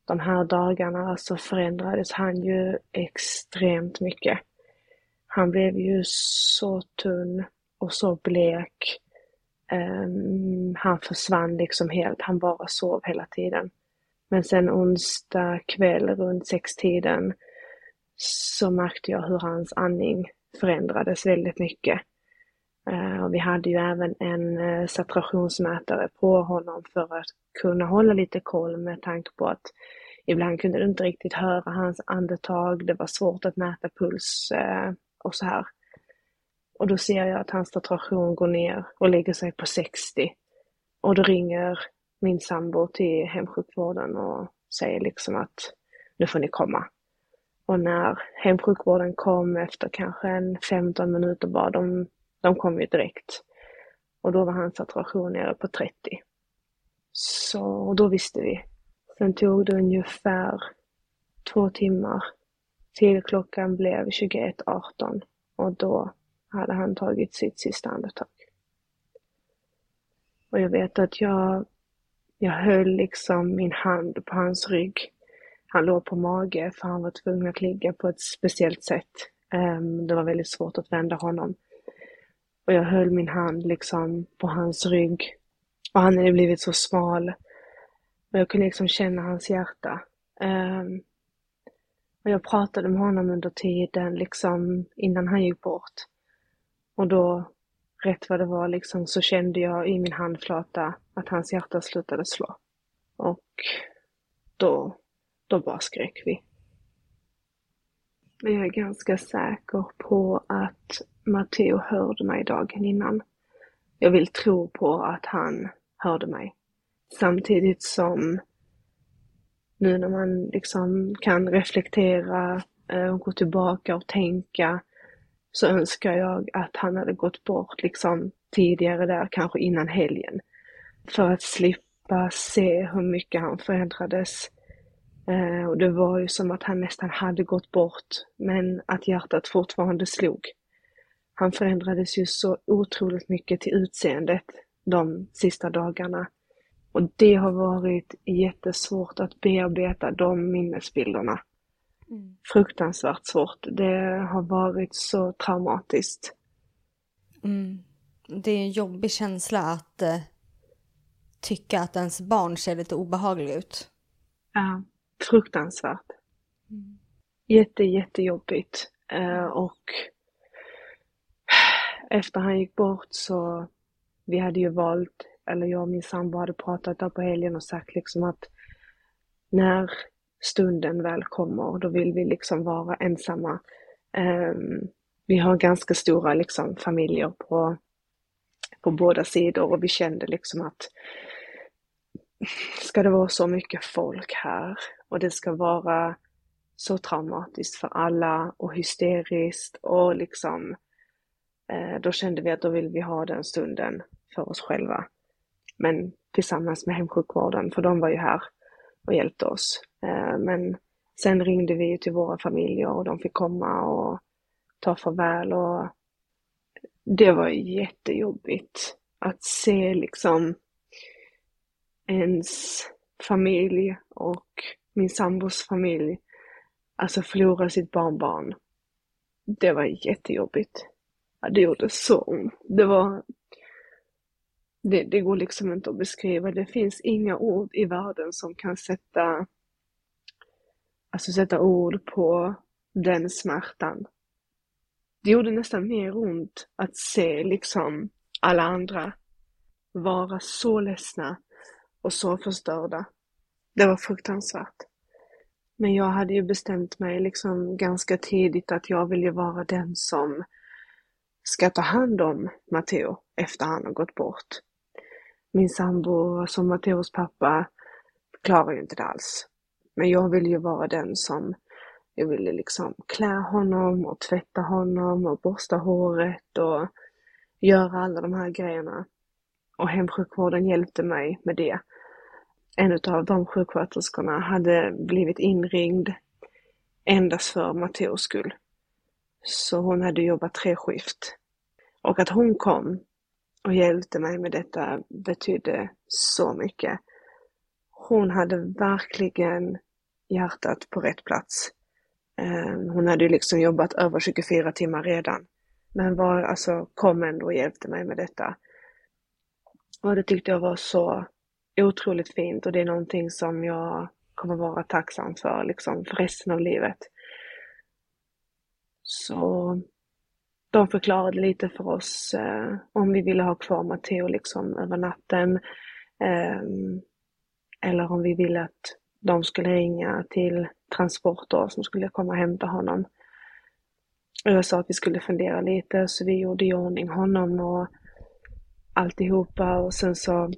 de här dagarna så förändrades han ju extremt mycket. Han blev ju så tunn och så blek. Um, han försvann liksom helt, han bara sov hela tiden. Men sen onsdag kväll runt sextiden så märkte jag hur hans andning förändrades väldigt mycket. Uh, och vi hade ju även en eh, uh, saturationsmätare på honom för att kunna hålla lite koll med tanke på att ibland kunde du inte riktigt höra hans andetag, det var svårt att mäta puls uh, och så här. Och då ser jag att hans saturation går ner och lägger sig på 60. Och då ringer min sambo till hemsjukvården och säger liksom att nu får ni komma. Och när hemsjukvården kom efter kanske en 15 minuter bara, de, de kom ju direkt. Och då var hans saturation nere på 30. Så och då visste vi. Sen tog det ungefär två timmar till klockan blev 21.18 och då hade han tagit sitt sista andetag. Och jag vet att jag, jag höll liksom min hand på hans rygg. Han låg på mage för han var tvungen att ligga på ett speciellt sätt. Ehm, det var väldigt svårt att vända honom. Och jag höll min hand liksom på hans rygg. Och han hade blivit så smal. Och jag kunde liksom känna hans hjärta. Um, och jag pratade med honom under tiden, liksom innan han gick bort. Och då, rätt vad det var liksom, så kände jag i min handflata att hans hjärta slutade slå. Och då, då bara skrek vi. Men jag är ganska säker på att Matteo hörde mig dagen innan. Jag vill tro på att han hörde mig. Samtidigt som nu när man liksom kan reflektera eh, och gå tillbaka och tänka så önskar jag att han hade gått bort liksom tidigare där, kanske innan helgen. För att slippa se hur mycket han förändrades. Eh, och det var ju som att han nästan hade gått bort, men att hjärtat fortfarande slog. Han förändrades ju så otroligt mycket till utseendet de sista dagarna. Och det har varit jättesvårt att bearbeta de minnesbilderna. Mm. Fruktansvärt svårt. Det har varit så traumatiskt. Mm. Det är en jobbig känsla att eh, tycka att ens barn ser lite obehaglig ut. Ja, fruktansvärt. Mm. Jätte, jättejobbigt. Eh, och efter han gick bort så, vi hade ju valt, eller jag och min sambo hade pratat där på helgen och sagt liksom att när stunden väl kommer, då vill vi liksom vara ensamma Um, vi har ganska stora liksom, familjer på, på båda sidor och vi kände liksom att ska det vara så mycket folk här och det ska vara så traumatiskt för alla och hysteriskt och liksom eh, då kände vi att då vill vi ha den stunden för oss själva. Men tillsammans med hemsjukvården, för de var ju här och hjälpte oss. Eh, men sen ringde vi till våra familjer och de fick komma och ta farväl och det var jättejobbigt att se liksom ens familj och min sambos familj alltså förlora sitt barnbarn. Det var jättejobbigt. Det gjorde så ont. Det var... Det, det går liksom inte att beskriva. Det finns inga ord i världen som kan sätta, alltså sätta ord på den smärtan. Det gjorde nästan mer ont att se liksom alla andra vara så ledsna och så förstörda. Det var fruktansvärt. Men jag hade ju bestämt mig liksom ganska tidigt att jag vill ju vara den som ska ta hand om Matteo efter han har gått bort. Min sambo som Matteos pappa klarar ju inte det alls. Men jag vill ju vara den som jag ville liksom klä honom och tvätta honom och borsta håret och göra alla de här grejerna. Och hemsjukvården hjälpte mig med det en av de sjuksköterskorna hade blivit inringd endast för Matteos skull. Så hon hade jobbat tre skift. Och att hon kom och hjälpte mig med detta betydde så mycket. Hon hade verkligen hjärtat på rätt plats. Ehm, hon hade ju liksom jobbat över 24 timmar redan. Men var, alltså, kom ändå och hjälpte mig med detta. Och det tyckte jag var så otroligt fint och det är någonting som jag kommer vara tacksam för liksom för resten av livet. Så de förklarade lite för oss eh, om vi ville ha kvar Matteo liksom över natten. Eh, eller om vi ville att de skulle ringa till transporter som skulle komma och hämta honom. Och jag sa att vi skulle fundera lite så vi gjorde i ordning honom och alltihopa och sen så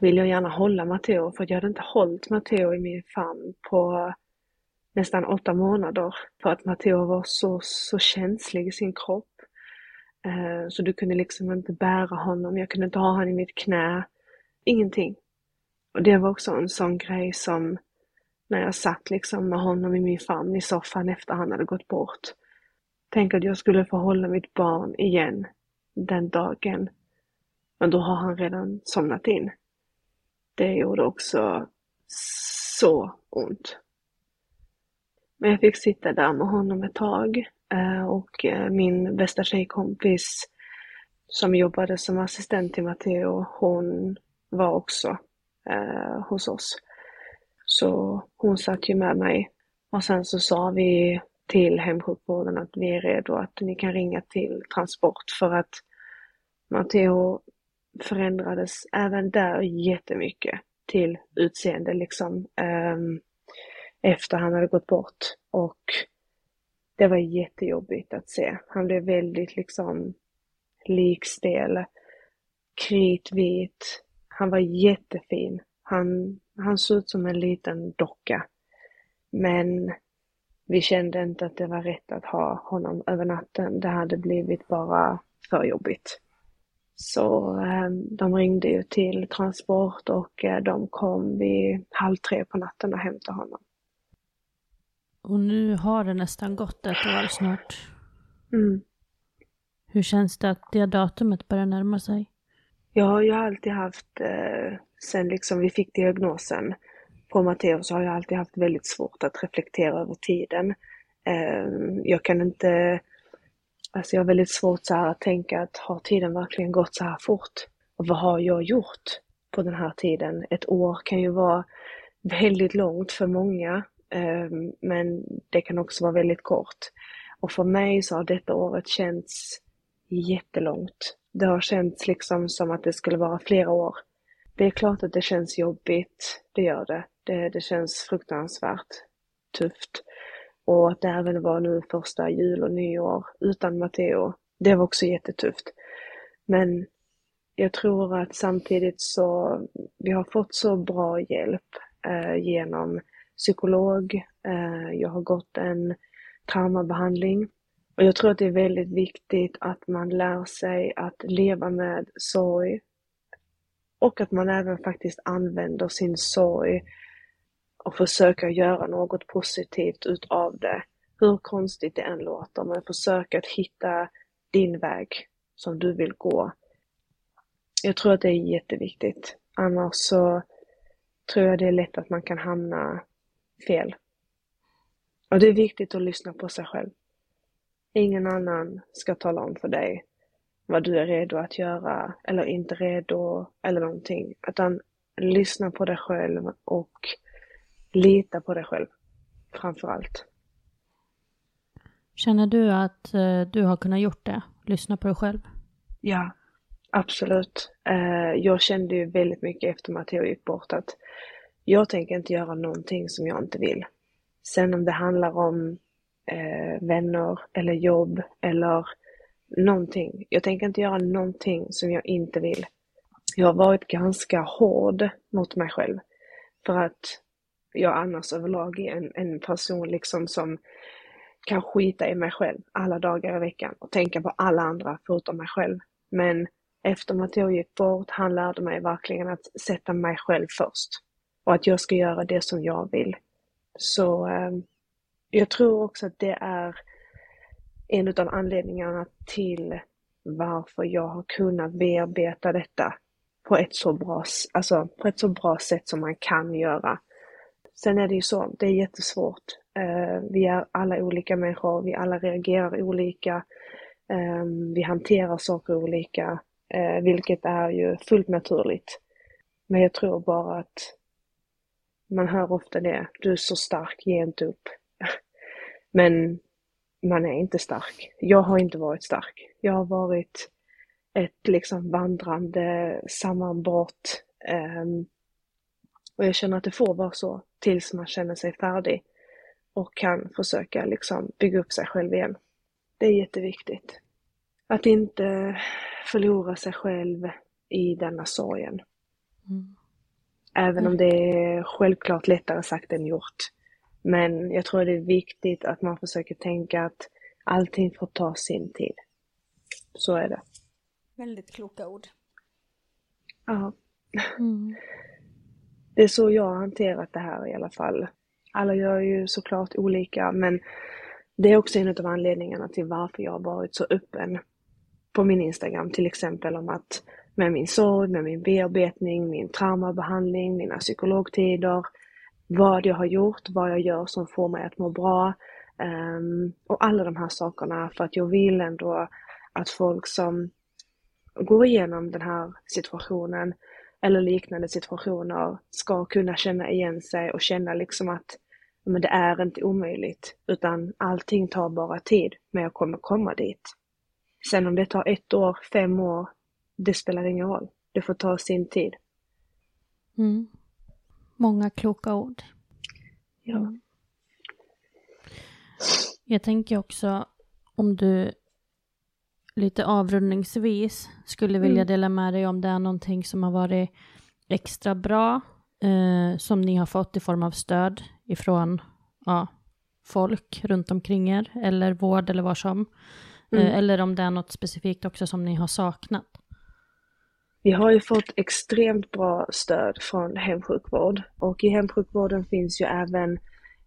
vill jag gärna hålla Matteo för jag hade inte hållit Matteo i min famn på nästan åtta månader för att Matteo var så, så känslig i sin kropp. Eh, så du kunde liksom inte bära honom, jag kunde inte ha honom i mitt knä. Ingenting. Och det var också en sån grej som när jag satt liksom med honom i min famn i soffan efter han hade gått bort. Tänk att jag skulle få hålla mitt barn igen den dagen. Men då har han redan somnat in det gjorde också så ont. Men jag fick sitta där med honom ett tag eh, och eh, min bästa tjejkompis som jobbade som assistent till Matteo, hon var också eh, hos oss. Så hon satt ju med mig och sen så sa vi till hemsjukvården att vi är redo att ni kan ringa till transport för att Matteo förändrades även där jättemycket till utseende liksom um, efter han hade gått bort och det var jättejobbigt att se. Han blev väldigt liksom likstel, kritvit. Han var jättefin. Han, han såg ut som en liten docka. Men vi kände inte att det var rätt att ha honom över natten. Det hade blivit bara för jobbigt. Så eh, de ringde ju till Transport och eh, de kom vid halv tre på natten och hämtade honom. Och nu har det nästan gått ett år snart. Mm. Hur känns det att det datumet börjar närma sig? Ja, jag har alltid haft, eh, sen liksom vi fick diagnosen på Matteo så har jag alltid haft väldigt svårt att reflektera över tiden. Eh, jag kan inte Alltså jag har väldigt svårt så här att tänka att har tiden verkligen gått så här fort? Och vad har jag gjort på den här tiden? Ett år kan ju vara väldigt långt för många, Ehm, men det kan också vara väldigt kort. Och för mig så har detta året känts jättelångt. Det har känts liksom som att det skulle vara flera år. Det är klart att det känns jobbigt, det gör det. Det, det känns fruktansvärt tufft. Och att det även var nu första jul och nyår utan Matteo, det var också jättetufft. Men jag tror att samtidigt så, vi har fått så bra hjälp eh, genom psykolog, eh, jag har gått en traumabehandling. Och jag tror att det är väldigt viktigt att man lär sig att leva med sorg och att man även faktiskt använder sin sorg och försöker göra något positivt utav det. Hur konstigt det än låter, men försök att hitta din väg som du vill gå. Jag tror att det är jätteviktigt. Annars så tror jag det är lätt att man kan hamna fel. Och det är viktigt att lyssna på sig själv. Ingen annan ska tala om för dig vad du är redo att göra eller inte redo eller någonting. Utan lyssna på dig själv och lita på dig själv framför allt. Känner du att eh, du har kunnat gjort det? Lyssna på dig själv? Ja, absolut. Eh, jag kände ju väldigt mycket efter Matteo gick bort att jag tänker inte göra någonting som jag inte vill. Sen om det handlar om eh, vänner eller jobb eller någonting. Jag tänker inte göra någonting som jag inte vill. Jag har varit ganska hård mot mig själv. För att jag annars överlag är en, en person liksom som kan skita i mig själv alla dagar i veckan och tänka på alla andra förutom mig själv. Men efter att jag gick bort, han lärde mig verkligen att sätta mig själv först. Och att jag ska göra det som jag vill. Så eh, jag tror också att det är en av anledningarna till varför jag har kunnat bearbeta detta på ett så bra, alltså på ett så bra sätt som man kan göra. Sen är det ju så, det är jättesvårt. Eh, vi är alla olika människor, vi alla reagerar olika. Eh, vi hanterar saker olika, eh, vilket är ju fullt naturligt. Men jag tror bara att man hör ofta det, du är så stark, ge inte upp. Men man är inte stark. Jag har inte varit stark. Jag har varit ett liksom vandrande sammanbrott. Um, och jag känner att det får vara så tills man känner sig färdig och kan försöka liksom bygga upp sig själv igen. Det är jätteviktigt. Att inte förlora sig själv i denna sorgen. Mm. Även om det är självklart lättare sagt än gjort. Men jag tror det är viktigt att man försöker tänka att allting får ta sin tid. Så är det. Väldigt kloka ord. Ja. Mm. Det är så jag har hanterat det här i alla fall. Alla gör ju såklart olika men det är också en av anledningarna till varför jag har varit så öppen på min Instagram till exempel om att med min sorg, med min bearbetning, min traumabehandling, mina psykologtider, vad jag har gjort, vad jag gör som får mig att må bra um, och alla de här sakerna för att jag vill ändå att folk som går igenom den här situationen eller liknande situationer ska kunna känna igen sig och känna liksom att men det är inte omöjligt utan allting tar bara tid men jag kommer komma dit. Sen om det tar ett år, fem år, det spelar ingen roll. Det får ta sin tid. Mm. Många kloka ord. Ja. Jag tänker också om du lite avrundningsvis skulle vilja mm. dela med dig om det är någonting som har varit extra bra eh, som ni har fått i form av stöd ifrån ja, folk runt omkring er eller vård eller vad som. Eh, mm. Eh, eller om det är något specifikt också som ni har saknat. Vi har ju fått extremt bra stöd från hemsjukvård och i hemsjukvården finns ju även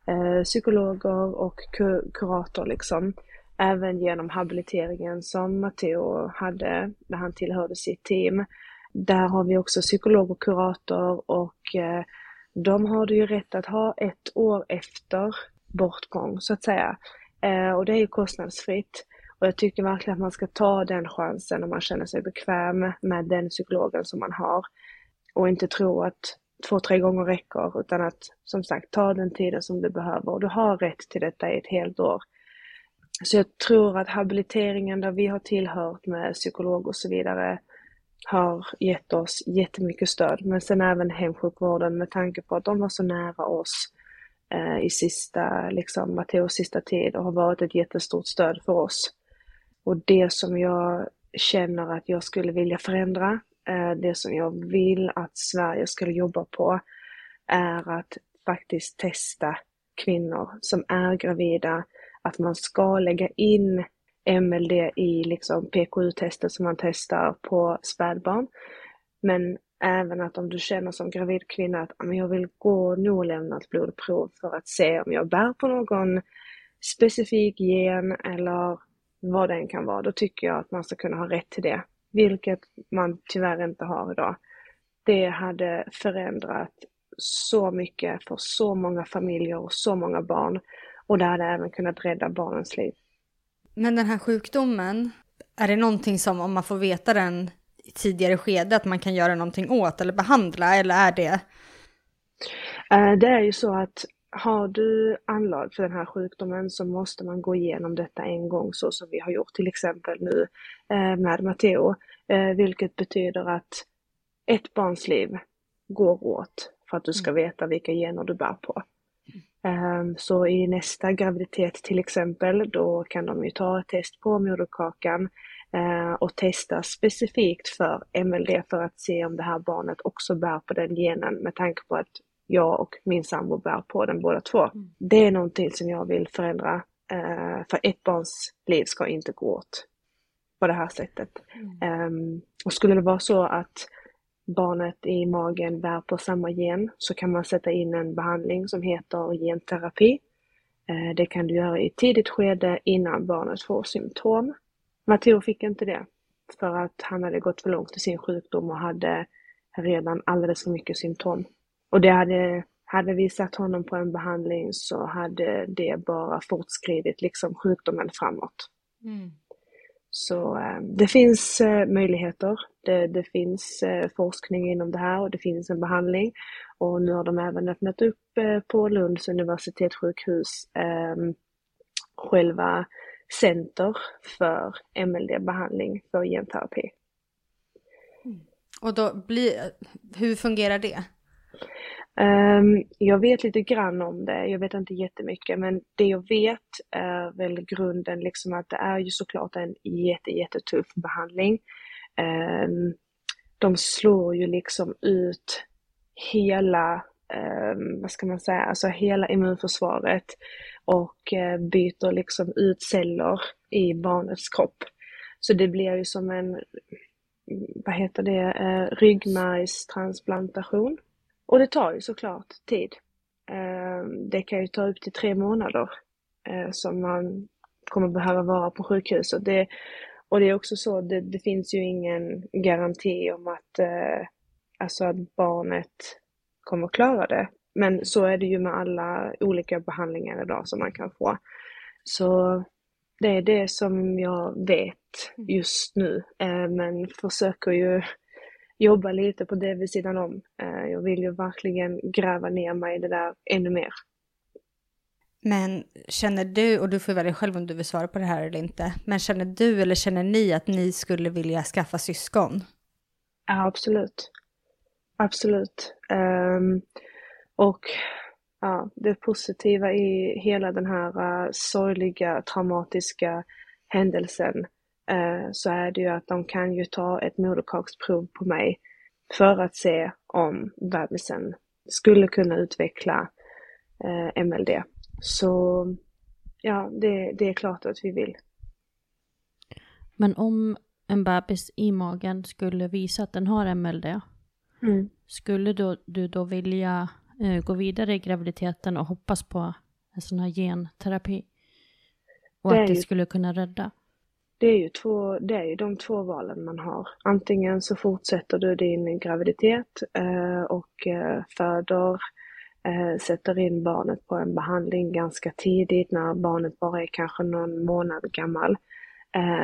eh, psykologer och kur kurator liksom. Även genom habiliteringen som Matteo hade när han tillhörde sitt team. Där har vi också psykolog och kurator och eh, de har du ju rätt att ha ett år efter bortgång så att säga. Eh, och det är ju kostnadsfritt. Och jag tycker verkligen att man ska ta den chansen om man känner sig bekväm med den psykologen som man har. Och inte tro att två, tre gånger räcker, utan att som sagt ta den tiden som du behöver. Och du har rätt till detta i ett helt år. Så jag tror att habiliteringen där vi har tillhört med psykolog och så vidare har gett oss jättemycket stöd. Men sen även hemsjukvården med tanke på att de var så nära oss eh, i sista, liksom Matteos sista tid och har varit ett jättestort stöd för oss. Och det som jag känner att jag skulle vilja förändra, eh, det som jag vill att Sverige skulle jobba på, är att faktiskt testa kvinnor som är gravida, att man ska lägga in MLD i liksom PKU-testet som man testar på spädbarn. Men även att om du känner som gravid kvinna att ah, jag vill gå och lämna ett blodprov för att se om jag bär på någon specifik gen eller vad det än kan vara, då tycker jag att man ska kunna ha rätt till det. Vilket man tyvärr inte har idag. Det hade förändrat så mycket för så många familjer och så många barn. Och det hade även kunnat rädda barnens liv. Men den här sjukdomen, är det någonting som om man får veta den i tidigare skede att man kan göra någonting åt eller behandla eller är det? Eh, det är ju så att har du anlag för den här sjukdomen så måste man gå igenom detta en gång så som vi har gjort till exempel nu eh, med Matteo. Eh, vilket betyder att ett barns liv går åt för att du ska mm. veta vilka gener du bär på. Ehm, så i nästa graviditet till exempel, då kan de ju ta ett test på moderkakan eh, och testa specifikt för MLD för att se om det här barnet också bär på den genen med tanke på att jag och min sambo bär på den båda två. Mm. Det är någonting som jag vill förändra, eh, för ett barns liv ska inte gå åt på det här sättet. Mm. Um, och skulle det vara så att barnet i magen bär på samma gen så kan man sätta in en behandling som heter genterapi. Eh, det kan du göra i ett tidigt skede innan barnet får symptom. Matteo fick inte det för att han hade gått för långt i sin sjukdom och hade redan alldeles för mycket symptom. Och det hade, hade vi satt honom på en behandling så hade det bara fortskridit liksom sjukdomen framåt. Mm. Så eh, det finns eh, möjligheter. Det, det finns eh, forskning inom det här och det finns en behandling. Och nu har de även öppnat upp på Lunds universitetssjukhus ehm, själva center för MLD-behandling för genterapi. Mm. Och då blir, hur fungerar det? Um, jag vet lite grann om det, jag vet inte jättemycket, men det jag vet är väl grunden liksom att det är ju såklart en jätte, jättetuff behandling. Um, de slår ju liksom ut hela, um, vad ska man säga, alltså hela immunförsvaret och uh, byter liksom ut celler i barnets kropp. Så det blir ju som en, vad heter det, uh, ryggmärgstransplantation. Och det tar ju såklart tid. Ehm, det kan ju ta upp till tre månader eh, som man kommer behöva vara på sjukhuset. Det, och det är också så, det, det finns ju ingen garanti om att, eh, alltså att barnet kommer klara det. Men så är det ju med alla olika behandlingar idag som man kan få. Så det är det som jag vet just nu, eh, men försöker ju jobba lite på det vid sidan om. Eh, jag vill ju verkligen gräva ner mig i det där ännu mer. Men känner du, och du får välja själv om du vill svara på det här eller inte, men känner du eller känner ni att ni skulle vilja skaffa syskon? Ja, absolut. Absolut. Um, och ja, det positiva i hela den här uh, sorgliga, traumatiska händelsen så är det ju att de kan ju ta ett moderkaksprov på mig för att se om bebisen skulle kunna utveckla eh, MLD. Så ja, det, det är klart att vi vill. Men om en bebis i magen skulle visa att den har MLD, mm. skulle då, du då vilja eh, gå vidare i graviditeten och hoppas på en sån här genterapi? Och det att det ju... skulle kunna rädda? Det är ju två, det är ju de två valen man har. Antingen så fortsätter du din graviditet eh, och eh, föder, eh, sätter in barnet på en behandling ganska tidigt när barnet bara är kanske någon månad gammal.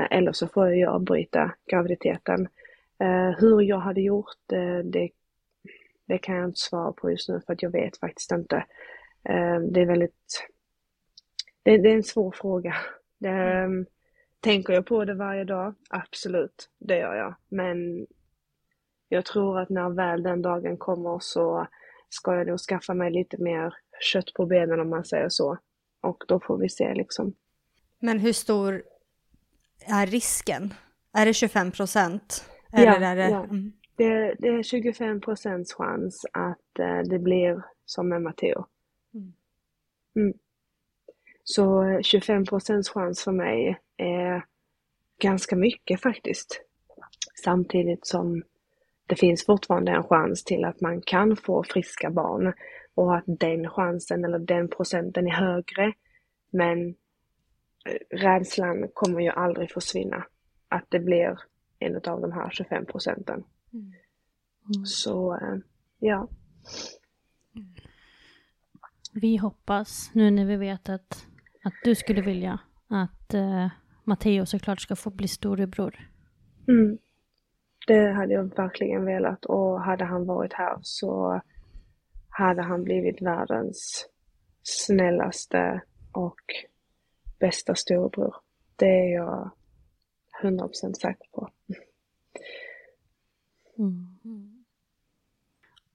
Eller så får jag avbryta graviditeten. Hur jag hade gjort det, det kan jag inte svara på just nu för att jag vet faktiskt inte. det är väldigt, det, det, är en svår fråga. Det, mm Tänker jag på det varje dag? Absolut, det gör jag. Men jag tror att när väl den dagen kommer så ska jag nog skaffa mig lite mer kött på benen om man säger så. Och då får vi se liksom. Men hur stor är risken? Är det 25 procent? Ja, är det... ja. Mm. Det, det, är 25 procents chans att uh, det blir som med Matteo. Mm. Så 25 procents chans för mig är ganska mycket faktiskt. Samtidigt som det finns fortfarande en chans till att man kan få friska barn och att den chansen eller den procenten är högre. Men eh, rädslan kommer ju aldrig försvinna. Att det blir en av de här 25 procenten. Mm. Mm. Så, eh, ja. Vi hoppas, nu när vi vet att, att du skulle vilja att uh, Matteo såklart ska få bli storebror. Mm. Det hade jag verkligen velat och hade han varit här så hade han blivit världens snällaste och bästa storebror. Det är jag 100% säker på. Mm.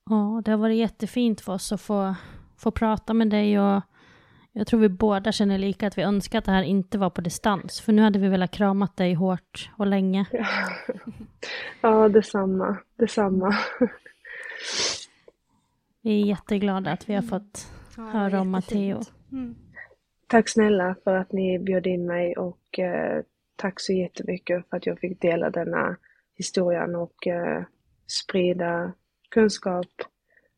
Ja, det har varit jättefint för oss att få, få prata med dig och jag tror vi båda känner lika att vi önskar att det här inte var på distans. För nu hade vi velat kramat dig hårt och länge. Ja, ja detsamma. Detsamma. Vi är jätteglada att vi har fått ja, höra om Matteo. Mm. Tack snälla för att ni bjöd in mig och eh, tack så jättemycket för att jag fick dela denna historien och eh, sprida kunskap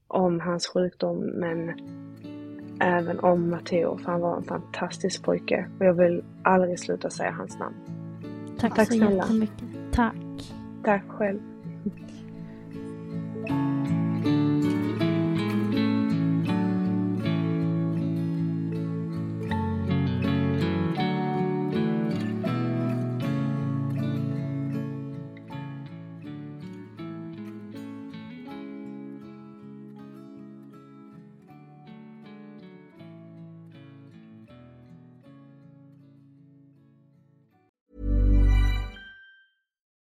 om hans sjukdom men även om Matteo för han var en fantastisk pojke och jag vill aldrig sluta säga hans namn. Tack, Tack så snälla. jättemycket. Tack. Tack själv.